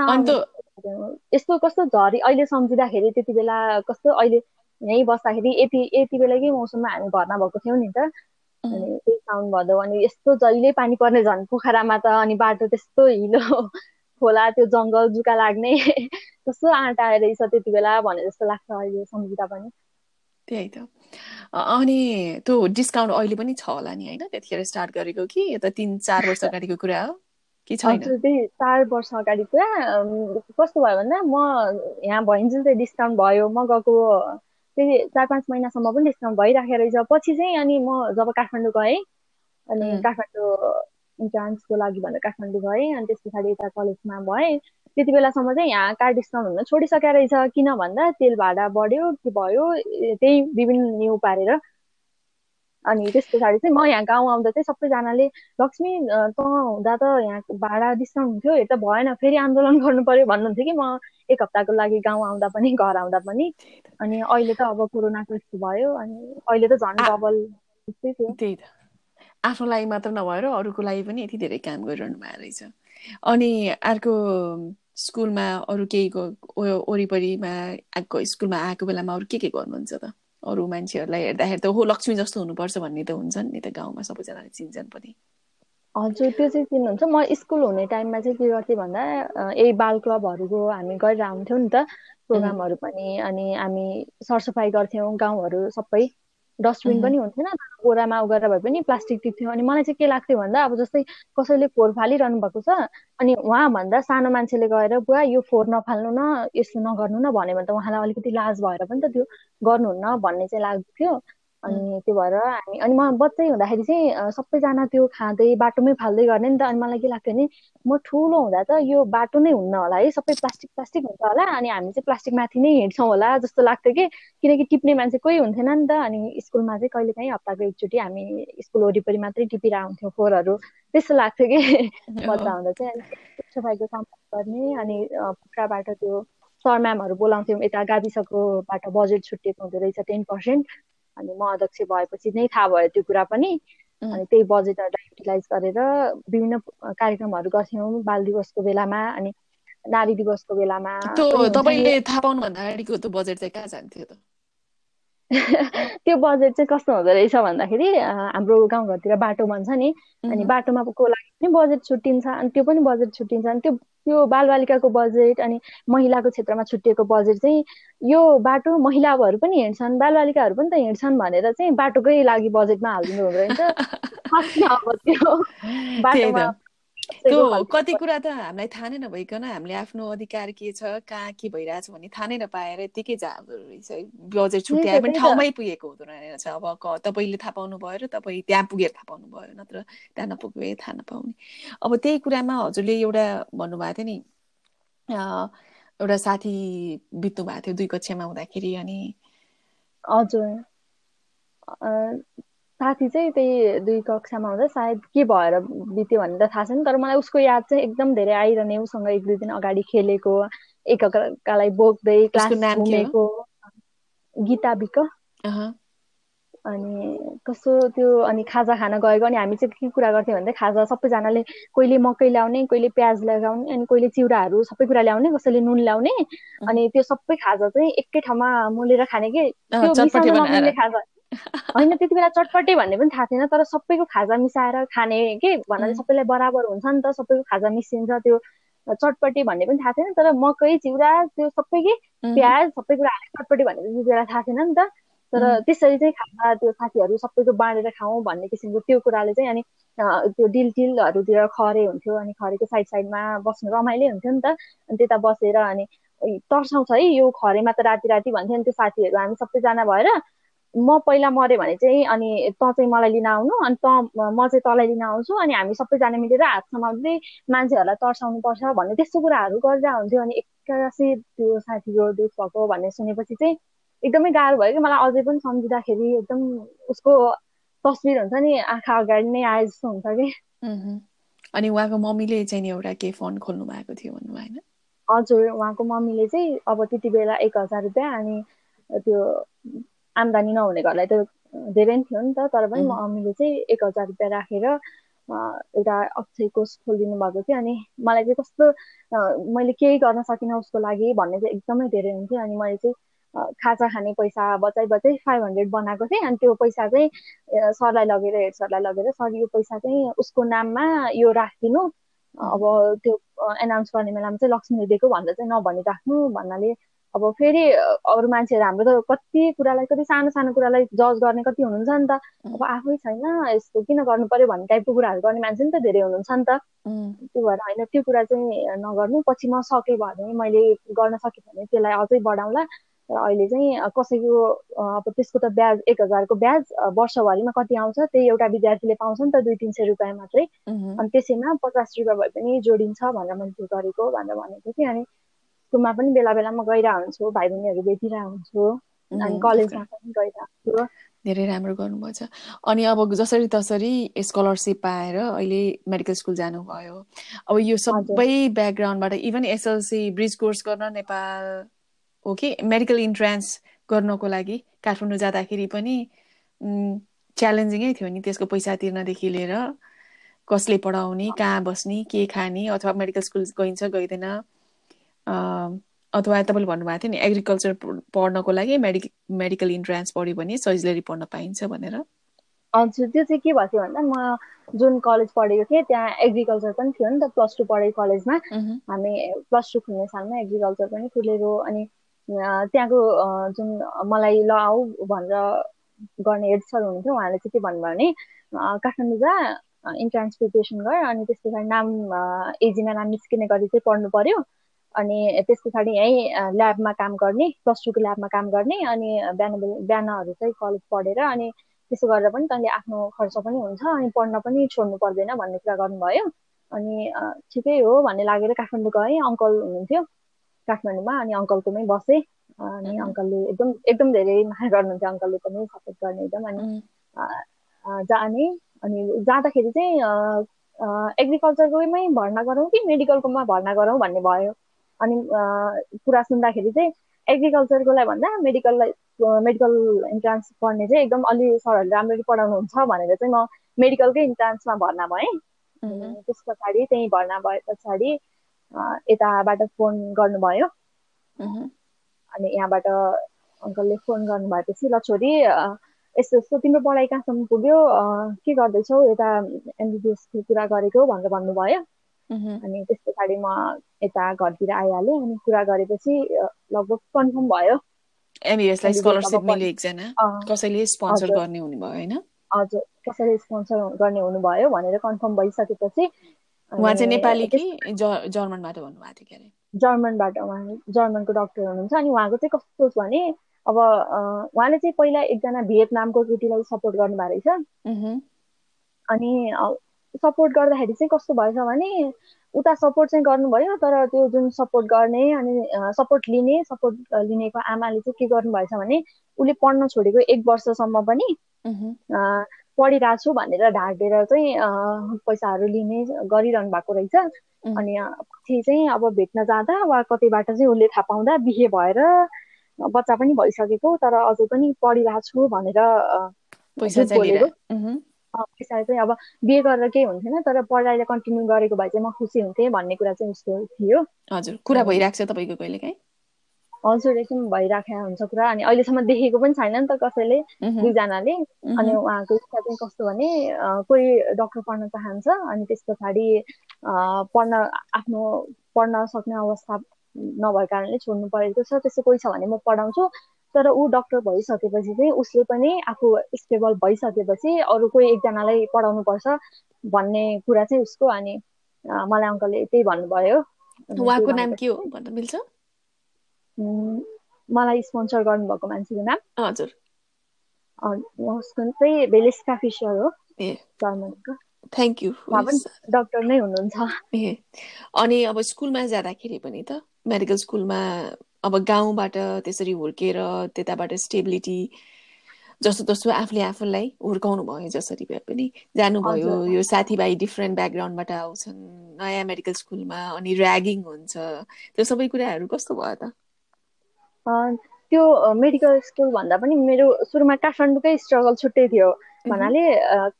Speaker 2: यस्तो कस्तो झरी अहिले सम्झिँदाखेरि त्यति बेला कस्तो अहिले यहीँ बस्दाखेरि यति यति बेलाकै मौसममा हामी घरमा भएको थियौँ नि त। अनि त्यही साउन भदौ। अनि यस्तो जहिले पानी पर्ने झन् पोखरामा त अनि बाटो त्यस्तो हिलो। खोला त्यो जङ्गल जुका लाग्ने [LAUGHS] कस्तो आँट आएर रहेछ त्यति बेला भने जस्तो लाग्छ अहिले सम्झिँदा पनि।
Speaker 1: त्यही त। अनि त्यो डिस्काउन्ट अहिले पनि छ होला नि होइन? त्यतिखेर स्टार्ट गरेको कि? यो त तिन चार वर्ष अगाडिको कुरा हो? कि छैन?
Speaker 2: त्यही चार वर्ष अगाडि पुरा कस्तो भयो भन्दा म यहाँ भइन्जेल चाहिँ डिस्काउन्ट भयो। म गएको त्यही चार पाँच महिनासम्म पनि डिस्काउन्ट भइराखेको रहेछ। पछि चाहिँ अनि म जब काठमाडौँ गएँ अनि काठमाडौँ इन्ट्रान्सको लागि भनेर काठमाडौँ गएँ अनि त्यस पछाडि यता कलेजमा भएँ। त्यति बेलासम्म चाहिँ यहाँ कार डिस्काउन्ट हुन छोडिसकेको रहेछ किन भन्दा तेल भाडा बढ्यो के भयो त्यही विभिन्न न्यु पारेर। अनि त्यस पछाडि चाहिँ म यहाँ गाउँ आउँदा चाहिँ सबैजनाले लक्ष्मी त हुँदा त यहाँ भाडा डिस्काउन्ट हुन्थ्यो यो त भएन फेरि आन्दोलन [LAUGHS] गर्नु पर्यो भन्नुहुन्थ्यो कि म एक हप्ताको लागि गाउँ आउँदा पनि घर आउँदा पनि। अनि अहिले त अब कोरोनाको यस्तो भयो अनि अहिले त झन् डबल
Speaker 1: त्यस्तै थियो। आफ्नो लागि मात्र नभएर अरूको लागि पनि यति धेरै काम गरिरहनु भएको रहेछ। अनि अर्को स्कुलमा अरू केहीको वरिपरिमा आएको स्कुलमा आएको बेलामा अरू के के गर्नुहुन्छ त? अरू मान्छेहरूलाई हेर्दाखेरि त हो लक्ष्मी जस्तो हुनुपर्छ भन्ने त हुन्छ नि त गाउँमा सबैजनाले चिन्छन् पनि।
Speaker 2: हजुर त्यो चाहिँ चिन्नुहुन्छ। म स्कुल हुने टाइममा चाहिँ के गर्थेँ भन्दा यही बाल क्लबहरूको हामी गरेर आउँथ्यौँ नि त प्रोग्रामहरू पनि। अनि हामी सरसफाइ गर्थ्यौँ गाउँहरू सबै। डस्टबिन पनि हुन्थेन बोरामा उगेर भए पनि प्लास्टिक टिप्थ्यो। अनि मलाई चाहिँ के लाग्थ्यो भन्दा अब जस्तै कसैले फोहोर फालिरहनु भएको छ अनि उहाँभन्दा सानो मान्छेले गएर बुवा यो फोहोर नफाल्नु न यस्तो नगर्नु न भन्यो भने त उहाँलाई अलिकति लाज भएर पनि त त्यो गर्नुहुन्न भन्ने चाहिँ लाग्थ्यो। अनि त्यो भएर हामी अनि म बच्चै हुँदाखेरि चाहिँ सबैजना त्यो खाँदै बाटोमै फाल्दै गर्ने नि त। अनि मलाई के लाग्थ्यो भने म ठुलो हुँदा त यो बाटो नै हुन्न होला है। सबै प्लास्टिक प्लास्टिक हुन्छ होला। अनि हामी चाहिँ प्लास्टिक माथि नै हिँड्छौँ होला जस्तो लाग्थ्यो कि। किनकि टिप्ने मान्छे कोही हुन्थेन नि त। अनि स्कुलमा चाहिँ कहिले काहीँ हप्ताको एकचोटि हामी स्कुल वरिपरि मात्रै टिपेर आउँथ्यौँ फोहोरहरू त्यस्तो लाग्थ्यो कि। बच्चा हुँदा चाहिँ अनि सफाइको काम गर्ने। अनि पोखराबाट त्यो सर म्यामहरू बोलाउँथ्यौँ यता गाविसकोबाट बजेट छुट्टिएको हुँदो रहेछ टेन पर्सेन्ट। अनि म अध्यक्ष भएपछि नै थाहा भयो त्यो कुरा पनि। अनि त्यही बजेटहरूलाई युटिलाइज गरेर विभिन्न कार्यक्रमहरू गर्थ्यौँ बाल दिवसको बेलामा अनि नारी दिवसको बेलामा।
Speaker 1: तपाईँले थाहा पाउनुभन्दा अगाडिको त्यो बजेट चाहिँ कहाँ जान्थ्यो त? [LAUGHS]
Speaker 2: त्यो बजेट चाहिँ कस्तो हुँदो रहेछ भन्दाखेरि हाम्रो गाउँघरतिर बाटो भन्छ नि अनि बाटोमा को लागि पनि बजेट छुट्टिन्छ अनि त्यो पनि बजेट छुट्टिन्छ अनि त्यो त्यो बालबालिकाको बजेट अनि महिलाको क्षेत्रमा छुट्टिएको बजेट चाहिँ यो बाटो महिलाहरू पनि हिँड्छन् बालबालिकाहरू पनि त हिँड्छन् भनेर चाहिँ बाटोकै लागि बजेटमा हालिदिनु हुँदो रहेछ। [LAUGHS] अब त्यो? बाटोमा
Speaker 1: त्यो कति कुरा त हामीलाई थाहा नै नभइकन हामीले आफ्नो अधिकार के छ कहाँ के भइरहेछ भन्ने थाहा नै नपाएर यत्तिकै रहेछ बजेट छुट्याए पनि ठाउँमै पुगेको हुँदो रहेछ। अब तपाईँले थाहा पाउनु भयो र तपाईँ त्यहाँ पुगेर थाहा पाउनु भयो नत्र त्यहाँ नपुगे थाहा नपाउने। अब त्यही कुरामा हजुरले एउटा भन्नुभएको थियो नि एउटा साथी बित्नु भएको थियो दुई कक्षामा हुँदाखेरि अनि
Speaker 2: हजुर। साथी चाहिँ त्यही दुई कक्षामा हुँदा सायद के भएर बित्यो भन्ने त थाहा छैन तर मलाई उसको याद चाहिँ एकदम धेरै आइरहने उसँग एक दुई दिन अगाडि खेलेको एकअर्कालाई बोक्दै क्लास घुमेको गीता बिक अनि कस्तो त्यो अनि खाजा खान गएको अनि हामी चाहिँ के कुरा गर्थ्यौँ भन्दा खाजा सबैजनाले कोहीले मकै ल्याउने कोहीले प्याज लगाउने अनि कोहीले चिउराहरू सबै कुरा ल्याउने कसैले नुन ल्याउने अनि त्यो सबै खाजा चाहिँ एकै ठाउँमा मोलेर खाने कि त्यो खाजा होइन त्यति बेला चटपटे भन्ने पनि थाहा थिएन तर सबैको खाजा मिसाएर खाने के भन्नाले सबैलाई बराबर हुन्छ नि त सबैको खाजा मिसिन्छ त्यो चटपटे भन्ने पनि थाहा थिएन तर मकै चिउरा त्यो सबै के प्याज सबै कुरा चटपटे भन्ने पनि त्यति बेला थाहा थिएन नि त। तर त्यसरी चाहिँ खाजा त्यो साथीहरू सबैको बाँडेर खाउँ भन्ने किसिमको त्यो कुराले चाहिँ अनि त्यो डिल टिलहरूतिर खरे हुन्थ्यो अनि खरेको साइड साइडमा बस्नु रमाइलो हुन्थ्यो नि त। अनि त्यता बसेर अनि तर्साउँछ है यो खरेमा त राति राति भन्थ्यो अनि त्यो साथीहरू हामी सबैजना भएर म पहिला मऱ्यो भने चाहिँ अनि त चाहिँ मलाई लिन आउनु अनि त म चाहिँ तँलाई लिन आउँछु अनि हामी सबैजना मिलेर हात समाउँदै मान्छेहरूलाई तर्साउनु पर्छ भन्ने त्यस्तो कुराहरू गर्दा हुन्थ्यो अनि एक्कासी त्यो साथीको दुख भएको भन्ने सुनेपछि चाहिँ एकदमै गाह्रो भयो कि मलाई अझै पनि सम्झिँदाखेरि एकदम उसको तस्विर हुन्छ नि आँखा अगाडि नै आए जस्तो हुन्छ कि।
Speaker 1: अनि उहाँको मम्मीले चाहिँ नि एउटा के फन्ड खोल्नु भएको थियो भन्नु होइन?
Speaker 2: हजुर उहाँको मम्मीले चाहिँ अब त्यति बेला एक हजार रुपियाँ अनि त्यो आम्दानी नहुने घरलाई त धेरै नै थियो नि त तर पनि मम्मीले चाहिँ एक हजार रुपियाँ राखेर एउटा अक्षय कोष खोलिदिनु भएको थियो। अनि मलाई चाहिँ कस्तो मैले केही गर्न सकिनँ उसको लागि भन्ने चाहिँ एकदमै धेरै हुन्थ्यो। अनि मैले चाहिँ खाजा खाने पैसा बचाइ बचाइ फाइभ हन्ड्रेड बनाएको थिएँ। अनि त्यो पैसा चाहिँ सरलाई लगेर हेड सरलाई लगेर सर यो पैसा चाहिँ उसको नाममा यो राखिदिनु। अब त्यो एनाउन्स गर्ने बेलामा चाहिँ लक्ष्मी दिएको भन्दा चाहिँ नभनिराख्नु भन्नाले अब फेरि अरू मान्छेहरू हाम्रो त कति कुरालाई कति सानो सानो कुरालाई जज गर्ने कति हुनुहुन्छ नि त। अब आफै छैन यस्तो किन गर्नु पर्यो भन्ने टाइपको कुराहरू गर्ने मान्छे नि त धेरै हुनुहुन्छ नि त। त्यो भएर होइन त्यो कुरा चाहिँ नगर्नु। पछि म सकेँ भने मैले गर्न सकेँ भने त्यसलाई अझै बढाउँला। र अहिले चाहिँ कसैको अब त्यसको त ब्याज एक हजारको ब्याज वर्षभरिमा कति आउँछ त्यही एउटा विद्यार्थीले पाउँछ नि त दुई तिन सय रुपियाँ मात्रै। अनि त्यसैमा पचास रुपियाँ भए पनि जोडिन्छ भनेर मैले त्यो गरेको भनेर भनेको थिएँ अनि स्कुलमा पनि बेला बेलामा गइरहेको हुन्छु भाइ बहिनीहरू भेटिरहेको हुन्छु अनि कलेजमा पनि गइरहेको हुन्छु
Speaker 1: धेरै राम्रो गर्नुभएको छ अनि अब जसरी तसरी स्कलरसिप पाएर अहिले मेडिकल स्कुल जानुभयो अब यो सबै ब्याकग्राउन्डबाट इभन एसएलसी ब्रिज कोर्स गर्न नेपाल हो कि मेडिकल इन्ट्रान्स गर्नको लागि काठमाडौँ जाँदाखेरि पनि च्यालेन्जिङै थियो नि त्यसको पैसा तिर्नदेखि लिएर कसले पढाउने कहाँ बस्ने के खाने अथवा मेडिकल स्कुल गइन्छ गइँदैन अथवा तपाईँले भन्नुभएको थियो नि एग्रिकल्चर पढ्नको लागि मेडिक मेडिकल इन्ट्रान्स पढ्यो भने सजिलरी पढ्न पाइन्छ भनेर।
Speaker 2: हजुर त्यो चाहिँ के भएको थियो भन्दा म जुन कलेज पढेको थिएँ त्यहाँ एग्रिकल्चर पनि थियो नि त प्लस टू पढेको कलेजमा हामी प्लस टू खुल्ने सालमा एग्रिकल्चर पनि खुलेको अनि त्यहाँको जुन मलाई ल आऊ भनेर गर्ने हेड सर हुनुहुन्थ्यो उहाँले चाहिँ के भन्नुभयो भने काठमाडौँ जा इन्ट्रान्स प्रिपेरेसन गर अनि त्यस पछाडि नाम एजीमा नाम निस्किने गरी चाहिँ पढ्नु पर्यो। अनि त्यस पछाडि यहीँ ल्याबमा काम गर्ने प्लस टूको ल्याबमा काम गर्ने अनि बिहान बिहानहरू चाहिँ कलेज पढेर अनि त्यसो गरेर पनि तैँले आफ्नो खर्च पनि हुन्छ अनि पढ्न पनि छोड्नु पर्दैन भन्ने कुरा गर्नुभयो। अनि ठिकै हो भन्ने लागेर काठमाडौँ गएँ अङ्कल हुनुहुन्थ्यो। काठमाडौँमा अनि अङ्कलकोमै बसेँ। अनि अङ्कलले एकदम एकदम धेरै माया गर्नुहुन्थ्यो अङ्कलले पनि सपोर्ट गर्ने एकदम अनि जाने अनि जाँदाखेरि चाहिँ एग्रिकल्चरकोमै भर्ना गरौँ कि मेडिकलकोमा भर्ना गरौँ भन्ने भयो? अनि कुरा सुन्दाखेरि चाहिँ एग्रिकल्चरकोलाई भन्दा मेडिकललाई मेडिकल इन्ट्रान्स पढ्ने चाहिँ एकदम अलि सरहरूले राम्ररी पढाउनुहुन्छ भनेर चाहिँ म मेडिकलकै इन्ट्रान्समा भर्ना भएँ। त्यस पछाडि त्यहीँ भर्ना भए पछाडि यताबाट फोन गर्नुभयो। अनि यहाँबाट अङ्कलले फोन गर्नुभएपछि ल छोरी यस्तो यस्तो तिम्रो पढाइ कहाँसम्म पुग्यो? के गर्दैछौ? यता एमबिबिएसको कुरा गरेको भनेर भन्नुभयो। अनि त्यस पछाडि म यता घरतिर आइहालेँ अनि कुरा गरेपछि लगभग कन्फर्म भयो।
Speaker 1: एमबिएसलाई स्कलरसिप मिल्यो एकजना कसैले स्पोन्सर गर्ने हुने भयो होइन?
Speaker 2: हजुर कसैले स्पोन्सर गर्ने हुनुभयो भनेर कन्फर्म भइसकेपछि
Speaker 1: उहाँ चाहिँ नेपाली कि जर्मनबाट भन्नुभएको थियो
Speaker 2: क्यारे? जर्मनबाट उहाँ जर्मनको डक्टर हुनुहुन्छ अनि उहाँको चाहिँ कस्तो छ भने अब उहाँले चाहिँ पहिला एकजना भियतनामको केटीलाई सपोर्ट गर्नुभएको रहेछ। अनि सपोर्ट गर्दाखेरि चाहिँ कस्तो भएछ भने उता सपोर्ट चाहिँ गर्नुभयो तर त्यो जुन सपोर्ट गर्ने अनि सपोर्ट लिने सपोर्ट लिनेको आमाले चाहिँ के गर्नुभएछ भने उसले पढ्न छोडेको एक वर्षसम्म पनि पढिरहेको छु भनेर ढाँटेर चाहिँ पैसाहरू लिने गरिरहनु भएको रहेछ। अनि पछि चाहिँ अब भेट्न जाँदा वा कतैबाट चाहिँ उसले थाहा पाउँदा बिहे भएर बच्चा पनि भइसकेको तर अझै पनि पढिरहेको छु भनेर पैसा पैसा चाहिँ अब बिहे गरेर केही हुन्थेन तर पढाइलाई कन्टिन्यू गरेको भए चाहिँ म खुसी हुन्थेँ भन्ने कुरा चाहिँ उसको थियो।
Speaker 1: हजुर कुरा भइरहेको छ तपाईँको कहिले काहीँ?
Speaker 2: हजुर एकदम भइराखेको हुन्छ कुरा। अनि अहिलेसम्म देखेको पनि छैन नि त कसैले दुईजनाले। अनि उहाँको इच्छा चाहिँ कस्तो भने कोही डक्टर पढ्न चाहन्छ अनि त्यस पछाडि पढ्न आफ्नो पढ्न सक्ने अवस्था नभएको कारणले छोड्नु परेको छ। त्यस्तो कोही छ भने म पढाउँछु। तर ऊ डक्टर भइसकेपछि चाहिँ उसले पनि आफू स्टेबल भइसकेपछि अरू कोही एकजनालाई पढाउनु पर्छ भन्ने कुरा चाहिँ उसको अनि मलाई अङ्कलले त्यही भन्नुभयो।
Speaker 1: उहाँको नाम के हो भन्न मिल्छ?
Speaker 2: मलाई स्पोन्सर गर्नुभएको मान्छेको नाम।
Speaker 1: हजुर।
Speaker 2: उसको चाहिँ भेलेस्का फिसर हो।
Speaker 1: ए। थ्याङ्क यू
Speaker 2: डक्टर नै हुनुहुन्छ।
Speaker 1: ए अनि अब स्कुलमा जाँदाखेरि पनि त मेडिकल स्कुलमा अब गाउँबाट त्यसरी हुर्केर त्यताबाट स्टेबिलिटी जस्तो तस्तो आफूले आफूलाई हुर्काउनु भयो जसरी भए पनि। जानुभयो यो साथीभाइ डिफ्रेन्ट ब्याकग्राउन्डबाट आउँछन् नयाँ मेडिकल स्कुलमा अनि ऱ्यागिङ हुन्छ। त्यो सबै कुराहरू कस्तो भयो त?
Speaker 2: त्यो मेडिकल स्कुल भन्दा पनि मेरो सुरुमा काठमाडौँकै स्ट्रगल छुट्टै थियो। भन्नाले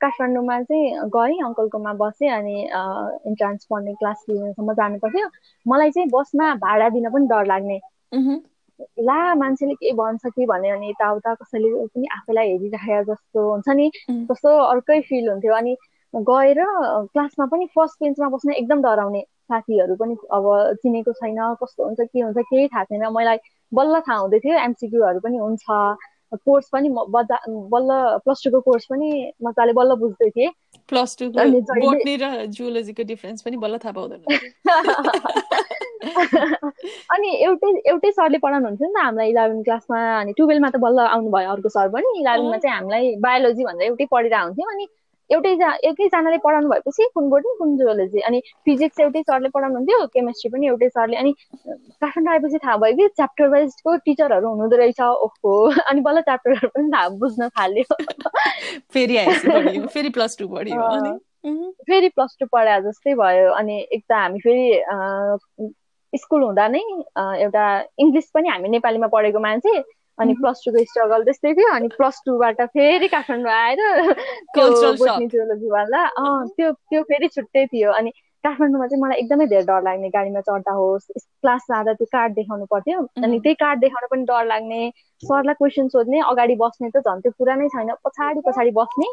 Speaker 2: काठमाडौँमा चाहिँ गएँ अङ्कलकोमा बसेँ अनि इन्ट्रान्स पढ्ने क्लास लिनेसम्म जानु पर्थ्यो मलाई चाहिँ बसमा भाडा दिन पनि डर लाग्ने। ला मान्छेले के भन्छ कि भन्यो भने यताउता कसैले पनि आफैलाई हेरिराखेको जस्तो हुन्छ नि कस्तो अर्कै फिल हुन्थ्यो। अनि गएर क्लासमा पनि फर्स्ट बेन्चमा बस्न एकदम डराउने साथीहरू पनि अब चिनेको छैन कस्तो हुन्छ के हुन्छ केही थाहा छैन। मलाई बल्ल थाहा हुँदै थियो एमसिक्यूहरू पनि हुन्छ। कोर्स पनि बजा बल्ल प्लस टूको कोर्स पनि मजाले बल्ल बुझ्दै थिएँ।
Speaker 1: प्लस टू बोटनी र डिफरेन्स पनि बल्ल थाहा पाउँदैन। [LAUGHS]
Speaker 2: अनि एउटै एउटै सरले पढाउनुहुन्थ्यो नि त हामीलाई इलेभेन क्लासमा अनि टुवेल्भमा त बल्ल आउनुभयो अर्को सर पनि। इलेभेनमा चाहिँ हामीलाई बायोलोजी भनेर एउटै पढिरहेको हुन्थ्यो अनि एउटै एकैजनाले पढाउनु भएपछि कुन बोर्डिङ कुन जुलोजी अनि फिजिक्स एउटै सरले पढाउनुहुन्थ्यो केमिस्ट्री पनि एउटै सरले। अनि काठमाडौँ आएपछि थाहा भयो कि च्याप्टर वाइजको टिचरहरू हुनुहुँदो रहेछ। ओहो अनि बल्ल च्याप्टरहरू पनि थाहा बुझ्न थाल्यो। [LAUGHS]
Speaker 1: फेरि फेरि प्लस टू पढ्यो
Speaker 2: फेरि प्लस टू पढाए जस्तै भयो। अनि एक त हामी फेरि स्कुल हुँदा नै एउटा इङ्ग्लिस पनि हामी नेपालीमा पढेको मान्छे। अनि प्लस टूको स्ट्रगल त्यस्तै थियो अनि प्लस टूबाट फेरि काठमाडौँ आएर जियोलोजीवाला अँ त्यो त्यो फेरि छुट्टै थियो। अनि काठमाडौँमा चाहिँ मलाई एकदमै धेरै डर लाग्ने गाडीमा चढ्दा होस् क्लास जाँदा त्यो कार्ड देखाउनु पर्थ्यो। अनि त्यही कार्ड देखाउन पनि डर लाग्ने सरलाई क्वेसन सोध्ने अगाडि बस्ने त झन् त्यो कुरा नै छैन पछाडि पछाडि बस्ने।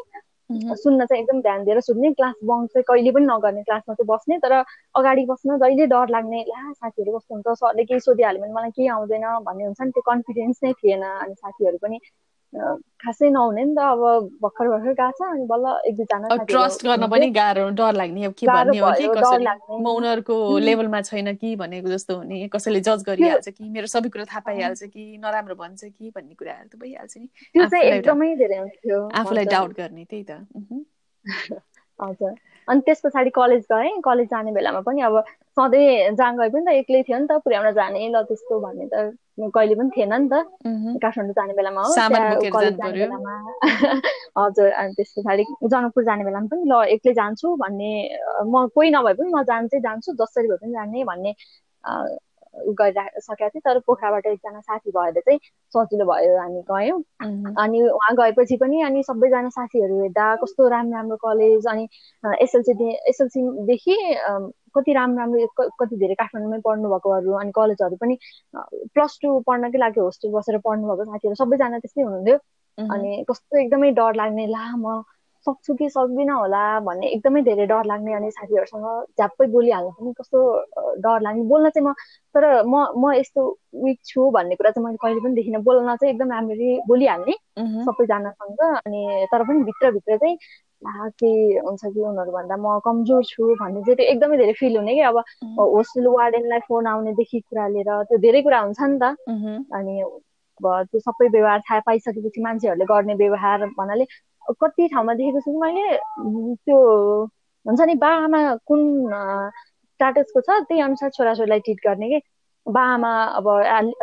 Speaker 2: सुन्न चाहिँ एकदम ध्यान दिएर सुन्ने क्लास बङ्क चाहिँ कहिले पनि नगर्ने क्लासमा चाहिँ बस्ने तर अगाडि बस्न जहिले डर लाग्ने ला साथीहरू कस्तो हुन्छ सरले केही सोधिहाल्यो भने मलाई केही आउँदैन भन्ने हुन्छ नि त्यो कन्फिडेन्स नै थिएन। अनि साथीहरू पनि खासै नहुने नि त अब भर्खर भर्खर गएको छ अनि बल्ल एक दुईजना
Speaker 1: ट्रस्ट गर्न पनि गाह्रो डर लाग्ने अब के भन्ने हो कि म उनीहरूको लेभलमा छैन कि भनेको जस्तो हुने कसैले जज गरिहाल्छ कि मेरो सबै कुरा थाहा पाइहाल्छ कि नराम्रो भन्छ कि भन्ने कुराहरू त भइहाल्छ नि।
Speaker 2: त्यो चाहिँ एकदमै धेरै हुन्थ्यो
Speaker 1: आफूलाई डाउट गर्ने त्यही त। [LAUGHS]
Speaker 2: हजुर। अनि त्यस पछाडि कलेज गएँ। कलेज जाने बेलामा पनि अब सधैँ जहाँ गए पनि त एक्लै थियो नि त पुर्याउन जाने ल त्यस्तो भन्ने त कहिले पनि थिएन नि त। काठमाडौँ जाने बेलामा हो कलेज जाने बेलामा। [LAUGHS] हजुर अनि त्यस पछाडि जनकपुर जाने बेलामा पनि ल एक्लै जान्छु भन्ने म कोही नभए पनि म जान्छै जान्छु जसरी भए पनि जाने भन्ने गरिसकेको थिएँ तर पोखराबाट एकजना साथी भएर चाहिँ सजिलो भयो हामी गयौँ। अनि उहाँ गएपछि पनि अनि सबैजना साथीहरू हेर्दा कस्तो राम्रो राम्रो कलेज अनि एसएलसी एसएलसीदेखि कति राम्रो राम्रो कति धेरै काठमाडौँमै पढ्नुभएकोहरू अनि कलेजहरू पनि प्लस टू पढ्नकै लागि होस्टेल बसेर पढ्नुभएको साथीहरू सबैजना त्यस्तै हुनुहुन्थ्यो। अनि कस्तो एकदमै डर लाग्ने ला म सक्छु कि सक्दिनँ होला भन्ने एकदमै धेरै डर लाग्ने अनि साथीहरूसँग झ्याप्पै बोलिहाल्नु पनि कस्तो डर लाग्ने। बोल्न चाहिँ म तर म म यस्तो विक छु भन्ने कुरा चाहिँ मैले कहिले पनि देखिनँ। बोल्न चाहिँ एकदम राम्ररी बोलिहाल्ने सबैजनासँग अनि तर पनि भित्रभित्र चाहिँ के हुन्छ कि उनीहरूभन्दा म कमजोर छु भन्ने चाहिँ त्यो एकदमै धेरै फिल हुने कि अब होस्टेल वार्डेनलाई फोन आउनेदेखि कुरा लिएर त्यो धेरै कुरा हुन्छ नि त। अनि अब त्यो सबै व्यवहार थाहा पाइसकेपछि मान्छेहरूले गर्ने व्यवहार भन्नाले कति ठाउँमा देखेको छु मैले त्यो हुन्छ नि बा आमा कुन स्टाटसको छ त्यही अनुसार छोराछोरीलाई ट्रिट गर्ने कि? बा आमा अब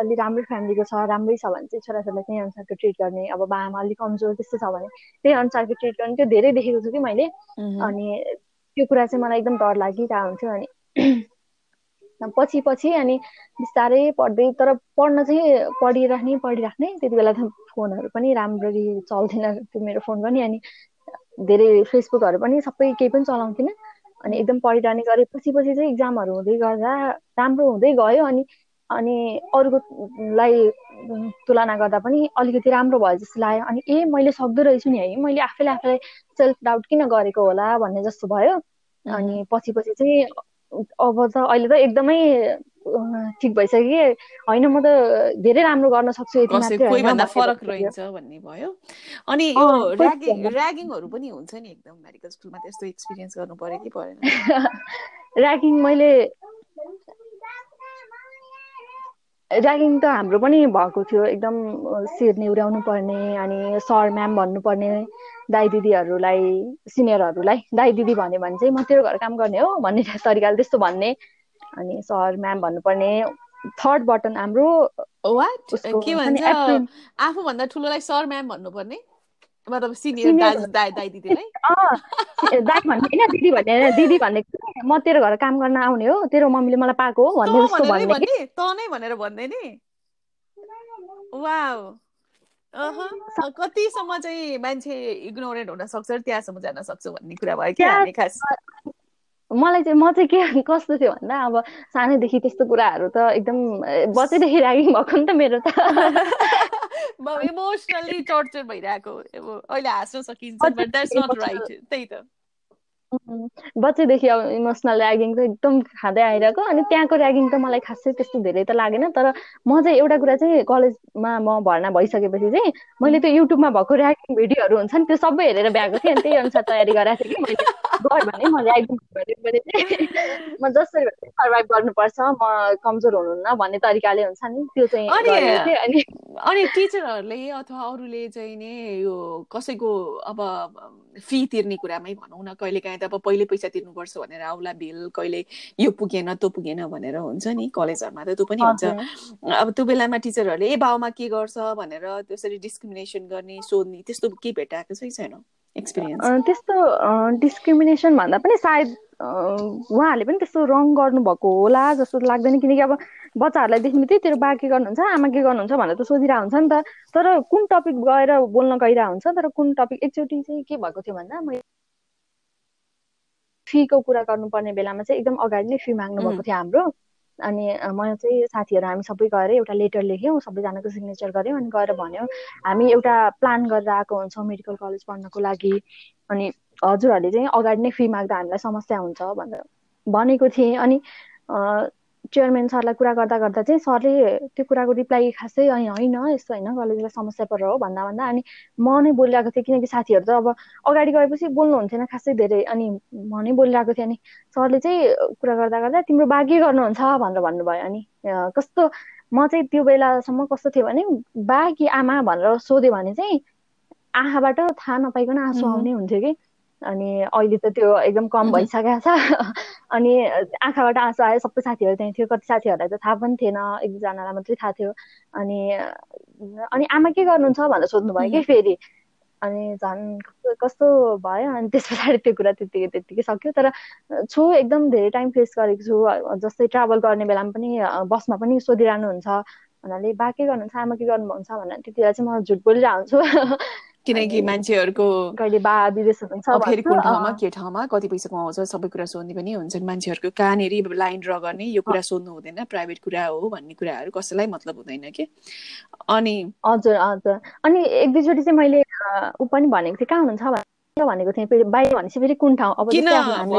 Speaker 2: अलि राम्रो फ्यामिलीको छ राम्रै छ भने चाहिँ छोराछोरीलाई त्यही अनुसारको ट्रिट गर्ने अब बा आमा अलिक कमजोर त्यस्तो छ भने त्यही अनुसारको ट्रिट गर्ने त्यो धेरै देखेको छु कि मैले। अनि त्यो कुरा चाहिँ मलाई एकदम डर लागिरहेको हुन्थ्यो अनि पछि पछि अनि बिस्तारै पढ्दै तर पढ्न चाहिँ पढिराख्ने पढिराख्ने त्यति बेला त फोनहरू पनि राम्ररी चल्थेन त्यो मेरो फोन पनि अनि धेरै फेसबुकहरू पनि सबै केही पनि चलाउँथिनँ। अनि एकदम पढिरहने गरेँ। पछि पछि चाहिँ इक्जामहरू हुँदै गर्दा राम्रो हुँदै गयो अनि अनि अरूकोलाई तुलना गर्दा पनि अलिकति राम्रो भयो जस्तो लाग्यो। अनि ए मैले सक्दो रहेछु नि है। मैले आफैले आफैलाई सेल्फ डाउट किन गरेको होला भन्ने जस्तो भयो। अनि पछि पछि चाहिँ अब त अहिले त एकदमै ठिक भइसक्यो होइन म त धेरै राम्रो गर्न सक्छु
Speaker 1: यति मात्रै फरक रहन्छ भन्ने भयो। अनि यो ऱ्यागिङ ऱ्यागिङहरू पनि हुन्छ नि एकदम मेडिकल स्कुलमा त्यस्तो एक्सपिरियन्स गर्नु पर्यो कि परेन। [LAUGHS]
Speaker 2: ऱ्यागिङ मैले ऱ्यागिङ त हाम्रो पनि भएको थियो। एकदम शिर नेउऱ्याउनु पर्ने अनि सर म्याम भन्नुपर्ने। दाई दिदीहरूलाई सिनियरहरूलाई दाई दिदी भन्यो भने चाहिँ म तेरो घर काम गर्ने हो भन्ने तरिकाले त्यस्तो भन्ने। अनि सर म्याम भन्नुपर्ने थर्ड बटन हाम्रो
Speaker 1: के भन्छ? आफूभन्दा ठुलोलाई सर म्याम भन्नुपर्ने? मतलब सिनियर दाई दाई दिदीलाई [LAUGHS]
Speaker 2: दाई भन्ने होइन दिदी भन्ने दिदी भन्ने म तेरो घर काम गर्न आउने हो तेरो मम्मीले मलाई पाएको हो भन्ने जस्तो भन्ने?
Speaker 1: त नै भनेर भन्दै नि? वाउ। कतिसम्म चाहिँ मान्छे इग्नोरेन्ट हुन सक्छ त्यहाँसम्म जान सक्छ भन्ने कुरा भयो क्या खास?
Speaker 2: मलाई चाहिँ म चाहिँ के कस्तो थियो भन्दा अब सानैदेखि त्यस्तो कुराहरू त एकदम बचैदेखि ऱ्यागिङ भएको नि त मेरो त। [LAUGHS]
Speaker 1: इमोसनली टर्चर भइरहेको अहिले हाँस्न सकिन्छ त्यही त।
Speaker 2: बच्चैदेखि अब इमोसनल ऱ्यागिङ चाहिँ एकदम खाँदै आइरहेको। अनि त्यहाँको ऱ्यागिङ त मलाई खासै त्यस्तो धेरै त लागेन तर म चाहिँ एउटा कुरा चाहिँ कलेजमा म भर्ना भइसकेपछि चाहिँ मैले त्यो युट्युबमा भएको ऱ्यागिङ भिडियोहरू हुन्छ नि त्यो सबै हेरेर भ्याएको थिएँ अनि त्यही अनुसार तयारी गराएको थिएँ कि मैले गयो भने म ऱ्यागिङ भने चाहिँ [LAUGHS] म जसरी सर्भाइभ गर्नुपर्छ म कमजोर हुनुहुन्न भन्ने तरिकाले हुन्छ नि त्यो चाहिँ
Speaker 1: अनि अनि टिचरहरूले अथवा अरूले चाहिँ नि यो कसैको अब फी तिर्ने कुरामै भनौँ न कहिले काहीँ त अब पहिले पैसा तिर्नुपर्छ भनेर आउला बिल कहिले यो पुगेन त्यो पुगेन भनेर हुन्छ नि कलेजहरूमा त त्यो पनि हुन्छ। अब त्यो बेलामा टिचरहरूले ए बाउमा के गर्छ? भनेर त्यसरी डिस्क्रिमिनेसन गर्ने सोध्ने त्यस्तो के भेटाएको छ छैन? एक्सपिरियन्स
Speaker 2: त्यस्तो डिस्क्रिमिनेसन भन्दा पनि सायद उहाँहरूले पनि त्यस्तो रङ गर्नुभएको होला जस्तो लाग्दैन। किनकि अब बच्चाहरूलाई देख्ने बित्तिकै तेरो बा के गर्नुहुन्छ आमा के गर्नुहुन्छ भनेर त सोधिरहेको हुन्छ नि त। तर कुन टपिक गएर बोल्न गइरहेको हुन्छ? तर कुन टपिक एकचोटि चाहिँ के भएको थियो भन्दा मैले फीको कुरा गर्नुपर्ने बेलामा चाहिँ एकदम अगाडि नै फी माग्नु भएको थियो हाम्रो। अनि म चाहिँ साथीहरू हामी सबै गएर एउटा लेटर लेख्यौँ सबैजनाको सिग्नेचर गऱ्यौँ अनि गएर भन्यौँ हामी एउटा प्लान गरेर आएको हुन्छौँ मेडिकल कलेज पढ्नको लागि। अनि हजुरहरूले चाहिँ अगाडि नै फी माग्दा हामीलाई समस्या हुन्छ भनेर भनेको थिएँ। अनि चेयरम्यान सरलाई कुरा गर्दा गर्दा चाहिँ सरले त्यो कुराको रिप्लाई खासै होइन यस्तो होइन कलेजलाई समस्या परेर हो भन्दा भन्दा। अनि म नै बोलिरहेको थिएँ किनकि साथीहरू त अब अगाडि गएपछि बोल्नुहुन्थेन खासै धेरै। अनि म नै बोलिरहेको थिएँ अनि सरले चाहिँ कुरा गर्दा गर्दा तिम्रो बा के गर्नुहुन्छ भनेर भन्नुभयो। अनि कस्तो म चाहिँ त्यो बेलासम्म कस्तो थियो भने बा कि आमा भनेर सोध्यो भने चाहिँ आँखाबाट थाहा नपाइकन आँसु आउने हुन्थ्यो कि। अनि अहिले त त्यो एकदम कम भइसकेको छ। [LAUGHS] अनि आँखाबाट आँसु आयो सबै साथीहरू त्यहीँ थियो कति साथीहरूलाई त थाहा पनि थिएन एक दुईजनालाई मात्रै थाहा थियो। अनि अनि आमा के गर्नुहुन्छ भनेर सोध्नुभयो कि फेरि? अनि झन् कस्तो भयो? अनि त्यस पछाडि त्यो कुरा त्यत्तिकै त्यत्तिकै सक्यो। तर छु एकदम धेरै टाइम फेस गरेको छु। जस्तै ट्राभल गर्ने बेलामा पनि बसमा पनि सोधिरहनुहुन्छ। भन्नाले बा के गर्नुहुन्छ? आमा के गर्नुहुन्छ? भनेर त्यति बेला चाहिँ म झुट बोलिरहेको हुन्छु [LAUGHS]
Speaker 1: किनकि मान्छेहरूको
Speaker 2: कहिले बा विदेश हुनुहुन्छ
Speaker 1: फेरि कुन ठाउँमा के ठाउँमा कति पैसा कमाउँछ सबै कुरा सोध्ने पनि हुन्छन् मान्छेहरूको कहाँनिर लाइन ड्र गर्ने यो कुरा सोध्नु हुँदैन प्राइभेट कुरा हो भन्ने कुराहरू कसैलाई मतलब हुँदैन कि अनि
Speaker 2: हजुर हजुर अनि एक दुईचोटि चाहिँ मैले ऊ पनि भनेको थिएँ कहाँ हुनुहुन्छ भनेको थिएँ फेरि बाहिर भनेपछि फेरि कुन ठाउँ? अब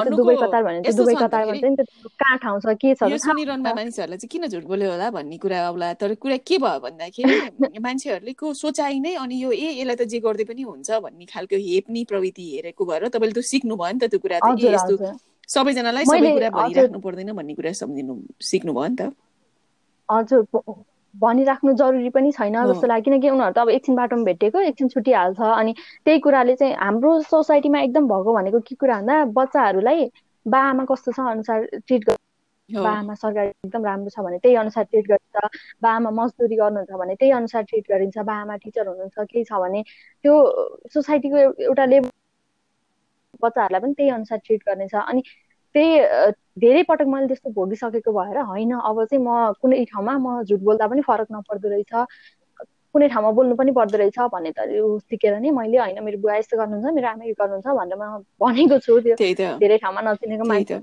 Speaker 2: दुबई कतार भने दुबई कतार भन्छ नि त कहाँ ठाउँ छ के छ
Speaker 1: सुनिरहनु मानिसहरूलाई चाहिँ किन झुट बोल्यो होला भन्ने कुरा आउला तर कुरा के भयो भन्दाखेरि [LAUGHS] मान्छेहरूले को सोचाइ नै अनि यो ए यसलाई त जे गर्दै पनि हुन्छ भन्ने खालको हेप्ने प्रवृत्ति हेरेको भएर तपाईँले त सिक्नु भयो नि त त्यो कुरा त। यस्तो सबैजनालाई सबै कुरा भनिराख्नु पर्दैन भन्ने कुरा सम्झिनु सिक्नु भयो नि त।
Speaker 2: हजुर भनिराख्नु जरुरी पनि छैन जस्तो लाग्यो। किनकि उनीहरू त अब एकछिन बाटोमा भेटेको एकछिन छुट्टिहाल्छ अनि त्यही कुराले चाहिँ हाम्रो सोसाइटीमा एकदम भएको भनेको के कुरा भन्दा बच्चाहरूलाई बा आमा कस्तो छ अनुसार ट्रिट गर्छ बा आमा सरकारी एकदम राम्रो छ भने त्यही अनुसार ट्रिट गरिन्छ। बा आमा मजदुरी गर्नुहुन्छ भने त्यही अनुसार ट्रिट गरिन्छ। बा आमा टिचर हुनुहुन्छ केही छ भने त्यो सोसाइटीको एउटा लेभल बच्चाहरूलाई पनि त्यही अनुसार ट्रिट गर्नेछ। अनि त्यही धेरै पटक मैले त्यस्तो भोगिसकेको भएर होइन अब चाहिँ म कुनै ठाउँमा म झुट बोल्दा पनि फरक नपर्दो रहेछ कुनै ठाउँमा बोल्नु पनि पर्दो रहेछ भन्ने त सिकेर नै मैले होइन मेरो बुवा यस्तो गर्नुहुन्छ मेरो आमा यो गर्नुहुन्छ भनेर म भनेको छु त्यो धेरै ठाउँमा नचिनेको मान्छे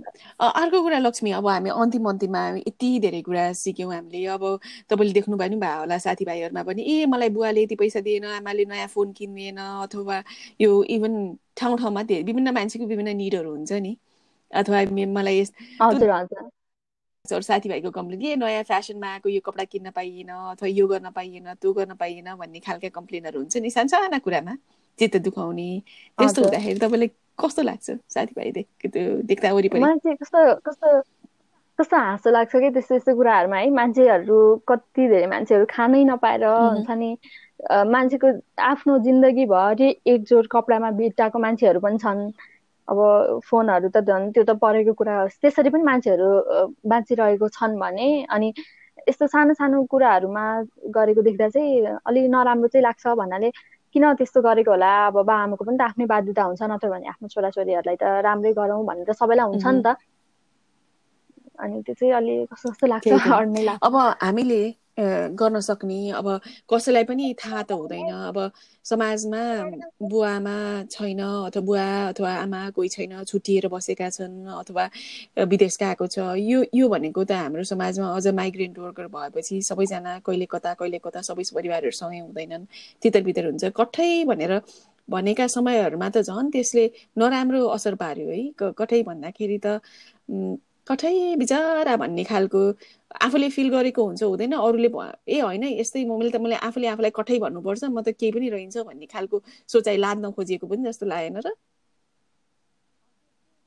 Speaker 1: अर्को कुरा लक्ष्मी अब हामी अन्तिम अन्तिममा यति धेरै कुरा सिक्यौँ हामीले। अब तपाईँले देख्नु भयो नि भयो होला साथीभाइहरूमा पनि ए मलाई बुवाले यति पैसा दिएन आमाले नयाँ फोन किन्दिएन अथवा यो इभन ठाउँ ठाउँमा धेरै विभिन्न मान्छेको विभिन्न निडहरू हुन्छ नि। अथवा मलाई साथीभाइको कम्प्लेन के नयाँ फेसनमा आएको यो कपडा किन्न पाइएन अथवा यो गर्न पाइएन त्यो गर्न पाइएन भन्ने खालका कम्प्लेनहरू हुन्छ नि सानसाना कुरामा चित्त दुखाउने त्यस्तो हुँदाखेरि तपाईँलाई कस्तो लाग्छ साथीभाइ त्यो देख्दा
Speaker 2: वरिपरि कस्तो कस्तो कस्तो हाँसो लाग्छ कि त्यस्तो यस्तो कुराहरूमा है मान्छेहरू कति धेरै मान्छेहरू खानै नपाएर हुन्छ नि मान्छेको आफ्नो जिन्दगीभरि एकजोड कपडामा बिटाएको मान्छेहरू पनि छन् अब फोनहरू त झन् त्यो त परेको कुरा होस्। त्यसरी पनि मान्छेहरू बाँचिरहेको छन् भने अनि यस्तो सानो सानो कुराहरूमा गरेको देख्दा चाहिँ अलिक नराम्रो चाहिँ लाग्छ भन्नाले किन त्यस्तो गरेको होला? अब बा आमाको पनि त आफ्नै बाध्यता हुन्छ नत्र भने आफ्नो छोराछोरीहरूलाई त राम्रै गरौँ भन्ने त सबैलाई हुन्छ नि त। अनि त्यो चाहिँ अलि कस्तो कस्तो लाग्छ।
Speaker 1: अब हामीले गर्न सक्ने। अब कसैलाई पनि थाहा त हुँदैन। अब समाजमा बुवामा छैन अथवा बुवा अथवा आमा कोही छैन छुट्टिएर बसेका छन् अथवा विदेश गएको छ। यो यो भनेको त हाम्रो समाजमा अझ माइग्रेन्ट वर्कर भएपछि सबैजना कहिले कता कहिले कता सबै परिवारहरूसँगै हुँदैनन्। तितर बितर हुन्छ। कठै भनेर भनेका समयहरूमा त झन् त्यसले नराम्रो असर पार्यो है। कठै भन्दाखेरि त कठै बिचरा भन्ने खालको आफूले फिल गरेको हुन्छ हुँदैन। अरूले ए होइन यस्तै मैले त मैले आफूले आफूलाई कठै भन्नुपर्छ म त केही पनि रहन्छ भन्ने खालको सोचाइ लाद्न खोजिएको पनि जस्तो लागेन र।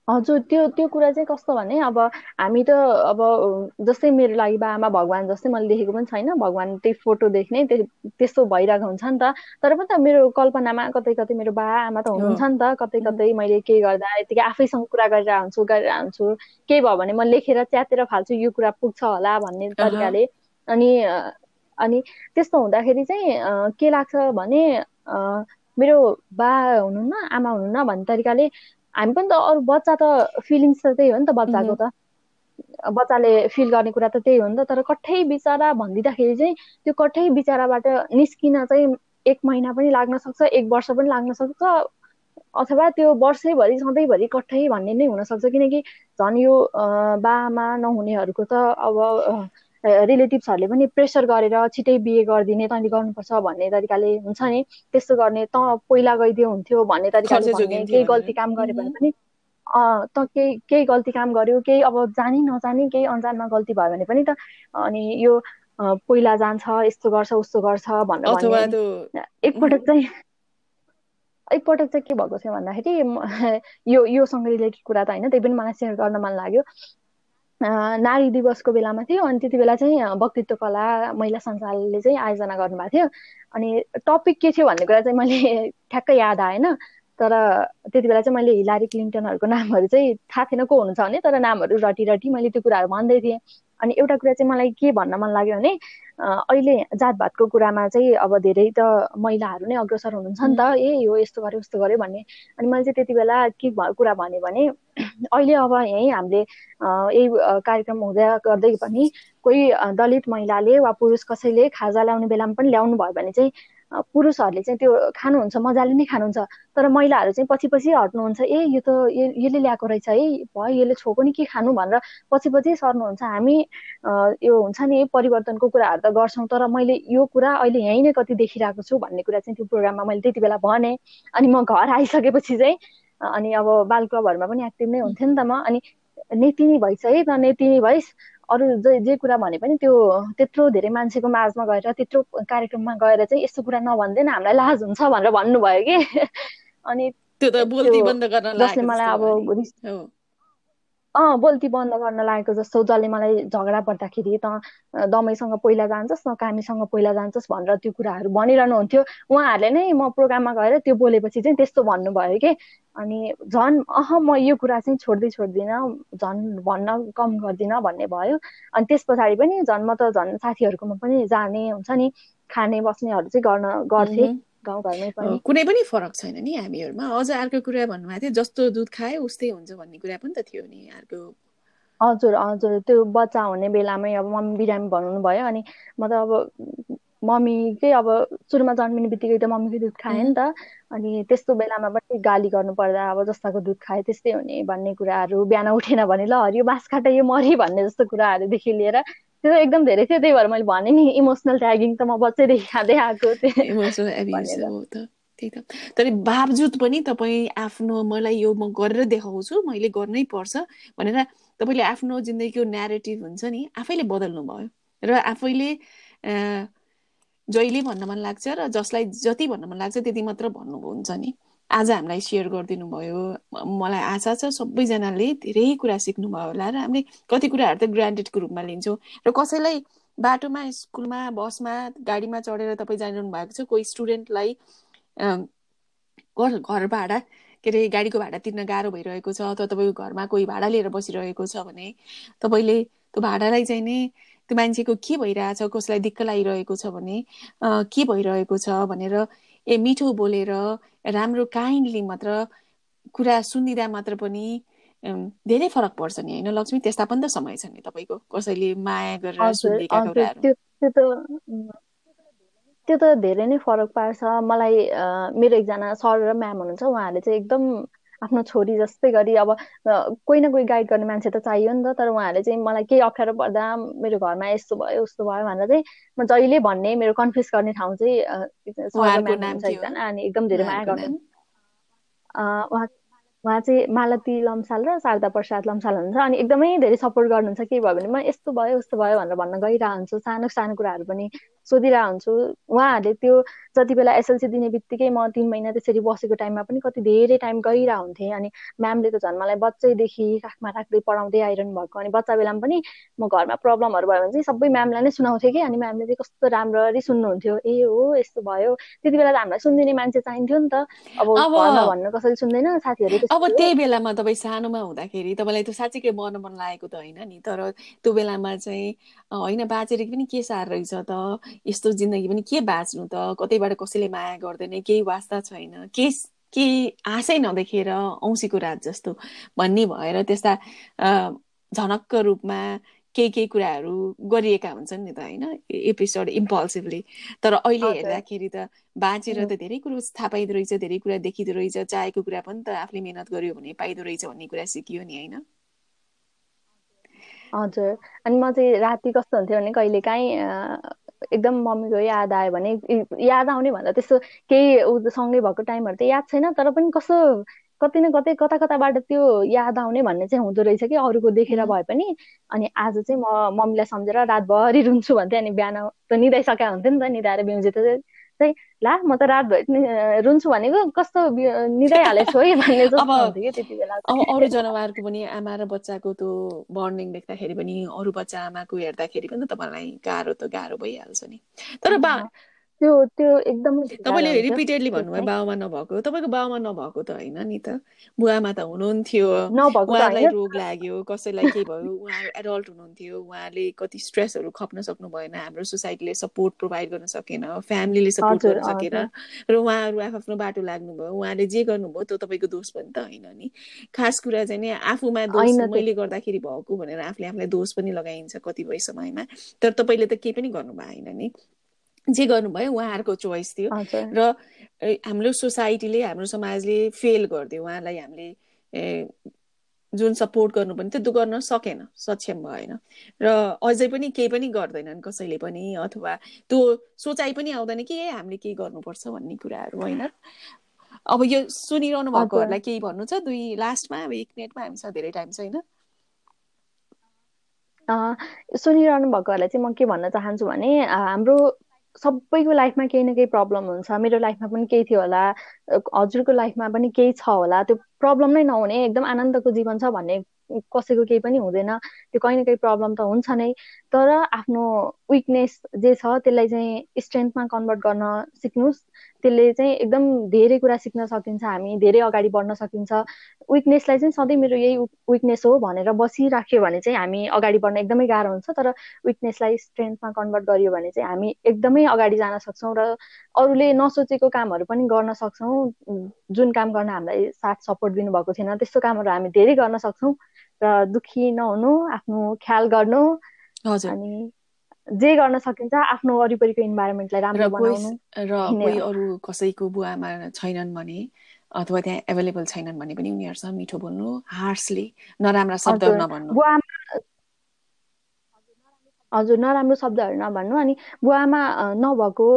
Speaker 2: हजुर त्यो त्यो कुरा चाहिँ कस्तो भने अब हामी त अब जस्तै मेरो लागि बा आमा भगवान् जस्तै मैले देखेको पनि छैन भगवान् त्यही फोटो देख्ने त्यस्तो भइरहेको हुन्छ नि त तर पनि त मेरो कल्पनामा कतै कतै मेरो बा आमा त हुनुहुन्छ नि त कतै कतै मैले के गर्दा यतिकै आफैसँग कुरा गरेर हुन्छु गरेर हुन्छु केही भयो भने म लेखेर च्यातेर फाल्छु यो कुरा पुग्छ होला भन्ने तरिकाले अनि अनि त्यस्तो हुँदाखेरि चाहिँ के लाग्छ भने मेरो बा हुनुहुन्न आमा हुनुहुन्न भन्ने तरिकाले हामी पनि त अरू बच्चा त फिलिङ्स त त्यही हो नि त बच्चाको त। बच्चाले फिल गर्ने कुरा त त्यही हो नि त तर कठै बिचरा भनिदिँदाखेरि चाहिँ त्यो कठै बिचराबाट निस्किन चाहिँ एक महिना पनि लाग्न सक्छ एक वर्ष पनि लाग्न सक्छ अथवा त्यो वर्षैभरि सधैँभरि कठै भन्ने नै हुनसक्छ किनकि झन् यो बाआमा नहुनेहरूको त अब रिलेटिभ्सहरूले पनि प्रेसर गरेर छिटै बिहे गरिदिने तैँले गर्नुपर्छ भन्ने तरिकाले हुन्छ नि। त्यस्तो गर्ने त पहिला गइदियो हुन्थ्यो भन्ने तरिकाले केही गल्ती काम गर्यो भने पनि। त केही केही गल्ती काम गर्यो केही अब जानी नजानी केही अन्जानमा गल्ती भयो भने पनि त अनि यो पहिला जान्छ यस्तो गर्छ उस्तो गर्छ भनेर एकपटक चाहिँ एकपटक चाहिँ के भएको थियो भन्दाखेरि [LAUGHS] यो योसँग रिलेटेड कुरा त होइन त्यही पनि मलाई सेयर गर्न मन लाग्यो। नारी दिवसको बेलामा थियो अनि त्यति बेला चाहिँ वक्तित्व कला महिला सञ्जालले चाहिँ आयोजना गर्नुभएको थियो। अनि टपिक के थियो भन्ने कुरा चाहिँ मैले [LAUGHS] ठ्याक्कै याद आएन। तर त्यति बेला चाहिँ मैले हिलारी क्लिन्टनहरूको नामहरू चाहिँ थाहा थिएन को हुनुहुन्छ भने तर नामहरू रटी रटी मैले त्यो कुराहरू भन्दै थिएँ। अनि एउटा कुरा चाहिँ मलाई के भन्न मन लाग्यो भने अहिले जातभातको कुरामा चाहिँ अब धेरै त महिलाहरू नै अग्रसर हुनुहुन्छ नि त। ए यो यस्तो गर्यो उस्तो गर्यो भन्ने। अनि मैले चाहिँ त्यति बेला के कुरा भने भने [CLEARS THROAT] अहिले अब यहीँ हामीले यही कार्यक्रम हुँदै गर्दै पनि कोही दलित महिलाले वा पुरुष कसैले खाजा ल्याउने बेलामा पनि ल्याउनु भयो भने चाहिँ पुरुषहरूले चाहिँ त्यो खानुहुन्छ मजाले नै खानुहुन्छ तर महिलाहरू चाहिँ पछि पछि हट्नुहुन्छ ए यो त यसले ल्याएको रहेछ है भयो यसले छोको नि के खानु? भनेर पछि पछि सर्नुहुन्छ। हामी यो हुन्छ नि परिवर्तनको कुराहरू त गर्छौँ तर मैले यो कुरा अहिले यहीँ नै कति देखिरहेको छु भन्ने कुरा चाहिँ त्यो प्रोग्राममा मैले त्यति बेला भनेँ अनि म घर आइसकेपछि चाहिँ अनि अब बाल क्लबहरूमा पनि एक्टिभ नै हुन्थेँ नि त म अनि नेतिनी भइस है त नेतिनी भइस अरू जे जे कुरा भने पनि त्यो त्यत्रो धेरै मान्छेको माझमा गएर त्यत्रो कार्यक्रममा गएर चाहिँ यस्तो कुरा नभन्दैन हामीलाई लाज हुन्छ भनेर भन्नुभयो कि। [LAUGHS] अनि
Speaker 1: त्यो त बन्द गर्न
Speaker 2: जसले मलाई अब अँ बोल्ती बन्द गर्न लागेको जस्तो जसले मलाई झगडा पर्दाखेरि त दमैसँग पहिला जान्छस् न कामीसँग पहिला जान्छस् भनेर त्यो कुराहरू भनिरहनु हुन्थ्यो उहाँहरूले नै म प्रोग्राममा गएर त्यो बोलेपछि चाहिँ त्यस्तो भन्नुभयो कि। अनि झन् अह म यो कुरा चाहिँ छोड्दै छोड्दिनँ झन् भन्न कम गर्दिनँ भन्ने भयो। अनि त्यस पछाडि पनि झन् म त झन् साथीहरूकोमा पनि जाने हुन्छ नि खाने बस्नेहरू चाहिँ गर्न गर्थेँ। गाउँघरमै पनि।
Speaker 1: कुनै पनि फरक छैन नि हामीहरूमा। अझ अर्को कुरा भन्नुभएको थियो जस्तो दुध खायो उस्तै हुन्छ भन्ने कुरा पनि त थियो नि अर्को।
Speaker 2: हजुर हजुर। त्यो बच्चा हुने बेलामै अब मम्मी बिरामी भन्नु भयो अनि म त अब मम्मीकै अब सुरुमा जन्मिने बित्तिकै त मम्मीकै दुध खाएँ नि त। अनि त्यस्तो बेलामा पनि गाली गर्नु पर्दा अब जस्ताको दुध खाए त्यस्तै हुने भन्ने कुराहरू। बिहान उठेन भने ल हरियो बाँस काटा यो मरि भन्ने जस्तो कुराहरूदेखि लिएर त्यो एकदम धेरै थियो त्यही भएर मैले भने नि इमोसनल ट्यागिङ त म बच्चैदेखि खाँदै आएको थिएँ।
Speaker 1: इमोसनल एब्युज हो त त्यही त। तर बावजुद पनि तपाईँ आफ्नो मलाई यो म गरेर देखाउँछु मैले गर्नै पर्छ भनेर तपाईँले आफ्नो जिन्दगीको न्यारेटिभ हुन्छ नि आफैले बदल्नु भयो र आफैले जहिले भन्न मन लाग्छ र जसलाई जति भन्न मन लाग्छ त्यति मात्र भन्नुहुन्छ नि। आज हामीलाई सेयर गरिदिनु भयो। मलाई आशा छ सबैजनाले धेरै कुरा सिक्नुभयो होला र हामीले कति कुराहरू त ग्रान्टेडको रूपमा लिन्छौँ र कसैलाई बाटोमा स्कुलमा बसमा गाडीमा चढेर तपाईँ जानिरहनु भएको छ कोही स्टुडेन्टलाई घर भाडा के अरे गाडीको भाडा तिर्न गाह्रो भइरहेको छ अथवा तपाईँको घरमा कोही भाडा लिएर बसिरहेको छ भने तपाईँले त्यो भाडालाई चाहिँ नै त्यो मान्छेको के भइरहेछ कसैलाई दिक्क लागिरहेको छ भने के भइरहेको छ भनेर ए मिठो बोलेर राम्रो काइन्डली मात्र कुरा सुनिदिँदा मात्र पनि धेरै फरक पर्छ नि होइन लक्ष्मी? त्यस्ता पनि त समय छ नि तपाईँको कसैले माया गरेर सुनिदिएका कुराहरू
Speaker 2: त्यो त धेरै नै फरक पार्छ। मलाई मेरो एकजना सर र म्याम हुनुहुन्छ उहाँहरूले चाहिँ एकदम आफ्नो छोरी जस्तै गरी अब कोही न कोही गाइड गर्ने मान्छे त चाहियो नि त तर उहाँहरूले चाहिँ मलाई केही अप्ठ्यारो पर्दा मेरो घरमा यस्तो भयो उस्तो भयो भनेर चाहिँ म जहिले भन्ने मेरो कन्फ्युज गर्ने ठाउँ चाहिँ एकजना अनि एकदम धेरै माया गर्नु। उहाँ उहाँ चाहिँ मालती लम्साल र शारदा प्रसाद लम्साल हुनुहुन्छ अनि एकदमै धेरै सपोर्ट गर्नुहुन्छ के भयो भने म यस्तो भयो उस्तो भयो भनेर भन्न गइरहन्छु। सानो सानो कुराहरू पनि सोधिरहेको हुन्छु उहाँहरूले त्यो जति बेला एसएलसी दिने बित्तिकै म तिन महिना त्यसरी बसेको टाइममा पनि कति धेरै टाइम गइरह हुन्थेँ अनि म्यामले त झन् मलाई बच्चैदेखि काखमा राख्दै पढाउँदै आइरहनु भएको। अनि बच्चा बेलामा पनि म घरमा प्रब्लमहरू भयो भने चाहिँ सबै म्यामलाई नै सुनाउँथेँ कि। अनि म्यामले चाहिँ कस्तो राम्ररी सुन्नुहुन्थ्यो। ए हो यस्तो भयो। त्यति बेला त हामीलाई सुनिदिने मान्छे चाहिन्थ्यो नि त। अब घरमा भन्नु कसैले सुन्दैन। साथीहरू
Speaker 1: अब त्यही बेलामा तपाईँ सानोमा हुँदाखेरि तपाईँलाई त साँच्चीकै मन मन लागेको त होइन नि। तर त्यो बेलामा चाहिँ होइन बाँचेर पनि के सार रहेछ त? यस्तो जिन्दगी पनि के बाँच्नु त? कतैबाट कसैले माया गर्दैन? केही वास्ता छैन। के के आशै नदेखेर औँसीको रात जस्तो भन्ने भएर त्यस्ता झनक्क रूपमा केही केही कुराहरू गरिएका हुन्छन् नि त होइन? Episode impulsively. तर अहिले हेर्दाखेरि त बाँचेर त धेरै कुरो थाहा पाइदो रहेछ धेरै कुरा देखिँदो रहेछ चाहेको कुरा पनि त आफूले मिहिनेत गर्यो भने पाइदो रहेछ भन्ने कुरा सिकियो नि होइन?
Speaker 2: हजुर। अनि म चाहिँ राति कस्तो हुन्थ्यो भने कहिले काहीँ एकदम मम्मीको याद आयो भने याद आउने भन्दा त्यस्तो केही सँगै भएको टाइमहरू त याद छैन तर पनि कस्तो कति न कतै कता कताबाट त्यो याद आउने भन्ने चाहिँ हुँदो रहेछ कि अरूको देखेर भए पनि। अनि आज चाहिँ म मम्मीलाई सम्झेर रातभरि रुन्छु भन्थेँ अनि बिहान त निदाइसकेका हुन्थ्यो नि त निधाएर बिउजे त चाहिँ ला म त रातभरि रुन्छु भनेको कस्तो निदाइहालेछु है भन्ने जस्तो हुन्थ्यो कि त्यति बेला।
Speaker 1: अब अरू जनावरको पनि आमा र बच्चाको त्यो बन्डिङ देख्दाखेरि पनि अरू बच्चा आमाको हेर्दाखेरि पनि त तपाईँलाई गाह्रो त गाह्रो भइहाल्छ नि। तर बा
Speaker 2: त्यो त्यो एकदम
Speaker 1: तपाईँले रिपिटेडली भन्नुभयो बाबामा नभएको। तपाईँको बाबामा नभएको त होइन नि त। बुवामा त हुनुहुन्थ्यो। उहाँलाई रोग लाग्यो कसैलाई के भयो? उहाँहरू एडल्ट हुनुहुन्थ्यो। उहाँले कति स्ट्रेसहरू खप्न सक्नु भएन। हाम्रो सोसाइटीले सपोर्ट प्रोभाइड गर्न सकेन। फ्यामिलीले सपोर्ट गर्न सकेन। र उहाँहरू आफ्नो बाटो लाग्नुभयो। उहाँले जे गर्नुभयो त्यो तपाईँको दोष पनि त होइन नि। खास कुरा चाहिँ नि आफूमा दोष मैले गर्दाखेरि भएको भनेर आफूले आफूलाई दोष पनि लगाइन्छ कतिपय समयमा तर तपाईँले त केही पनि गर्नु भएन नि? जे गर्नुभयो उहाँहरूको चोइस थियो। र हाम्रो सोसाइटीले हाम्रो समाजले फेल गरिदियो। उहाँलाई हामीले जुन सपोर्ट गर्नुपर्ने थियो त्यो गर्न सकेन सक्षम भएन। र अझै पनि केही पनि गर्दैनन् कसैले पनि अथवा त्यो सोचाइ पनि आउँदैन कि ए हामीले केही गर्नुपर्छ भन्ने कुराहरू होइन? अब यो सुनिरहनु भएकोहरूलाई केही भन्नु छ? दुई लास्टमा अब एक मिनटमा हामीसँग धेरै टाइम छैन
Speaker 2: सुनिरहनु भएकोहरूलाई चाहिँ म के भन्न चाहन्छु भने हाम्रो सबैको लाइफमा केही न केही प्रब्लम हुन्छ। मेरो लाइफमा पनि केही थियो होला। हजुरको लाइफमा पनि केही छ होला। त्यो प्रब्लम नै नहुने। एकदम आनन्दको जीवन छ भन्ने कसैको केही पनि हुँदैन। त्यो कहीँ न कहीँ प्रब्लम त हुन्छ नै। तर आफ्नो विकनेस जे छ त्यसलाई चाहिँ स्ट्रेन्थमा कन्भर्ट गर्न सिक्नुहोस्। त्यसले चाहिँ एकदम धेरै कुरा सिक्न सकिन्छ। हामी धेरै अगाडि बढ्न सकिन्छ। विकनेसलाई चाहिँ सधैँ मेरो यही विकनेस हो भनेर बसिराख्यो भने चाहिँ हामी अगाडि बढ्न एकदमै गाह्रो हुन्छ। तर विकनेसलाई स्ट्रेन्थमा कन्भर्ट गरियो भने चाहिँ हामी एकदमै अगाडि जान सक्छौँ र अरूले नसोचेको कामहरू पनि गर्न सक्छौँ। जुन काम गर्न हामीलाई साथ सपोर्ट दिनुभएको थिएन त्यस्तो कामहरू हामी धेरै गर्न सक्छौँ र दुःखी नहुनु आफ्नो ख्याल गर्नु अनि जे गर्न सकिन्छ आफ्नो वरिपरिको इन्भाइरोमेन्टलाई राम्रो बनाउनु
Speaker 1: र कोही अरू कसैको बुवामा छैनन् भने अथवा त्यहाँ एभाइलेबल छैनन् भने पनि उनीहरूसँग मिठो बोल्नु हार्सली नराम्रा शब्दहरू नभन्नु।
Speaker 2: हजुर नराम्रो शब्दहरू नभन्नु। अनि बुवामा नभएको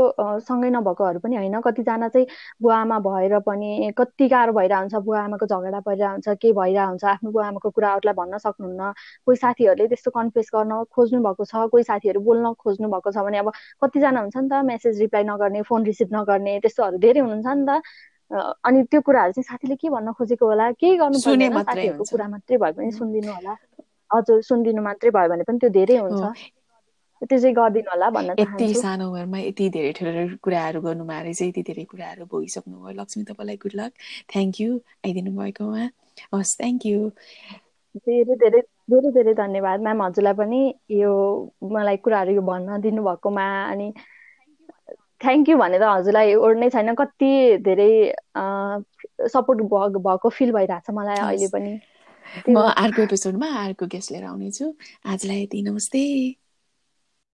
Speaker 2: सँगै नभएकोहरू पनि होइन। कतिजना चाहिँ बुवामा भएर पनि कति गाह्रो भइरहेको हुन्छ बुवा आमाको झगडा परिरहेको हुन्छ के भइरहेको हुन्छ आफ्नो बुवा आमाको कुराहरूलाई भन्न सक्नुहुन्न। कोही साथीहरूले त्यस्तो कन्फेस गर्न खोज्नु भएको छ कोही साथीहरू बोल्न खोज्नु भएको छ भने अब कतिजना हुन्छ नि त मेसेज रिप्लाई नगर्ने फोन रिसिभ नगर्ने त्यस्तोहरू धेरै हुनुहुन्छ नि त। अनि त्यो कुराहरू चाहिँ साथीले के भन्न खोजेको होला? केही गर्नु साथीहरूको कुरा मात्रै भए पनि सुनिदिनु होला। हजुर सुनिदिनु मात्रै भयो भने पनि त्यो धेरै हुन्छ। त्यो चाहिँ गरिदिनु होला भन्न
Speaker 1: यति सानो उमेरमा यति धेरै ठुलो कुराहरू गर्नुभयो रहेछ यति धेरै कुराहरू भइसक्नुभयो लक्ष्मी तपाईँलाई गुड लक थ्याङ्क यू आइदिनु भएकोमा हस् थ्याङ्क यू
Speaker 2: धेरै धेरै धेरै धेरै धन्यवाद म्याम हजुरलाई पनि यो मलाई कुराहरू यो भन्न दिनुभएकोमा अनि थ्याङ्क यू भनेर हजुरलाई ओर्नै छैन। कति धेरै सपोर्ट भएको फिल भइरहेको छ मलाई अहिले पनि।
Speaker 1: म अर्को एपिसोडमा अर्को गेस्ट लिएर आउनेछु। आजलाई यति नमस्ते।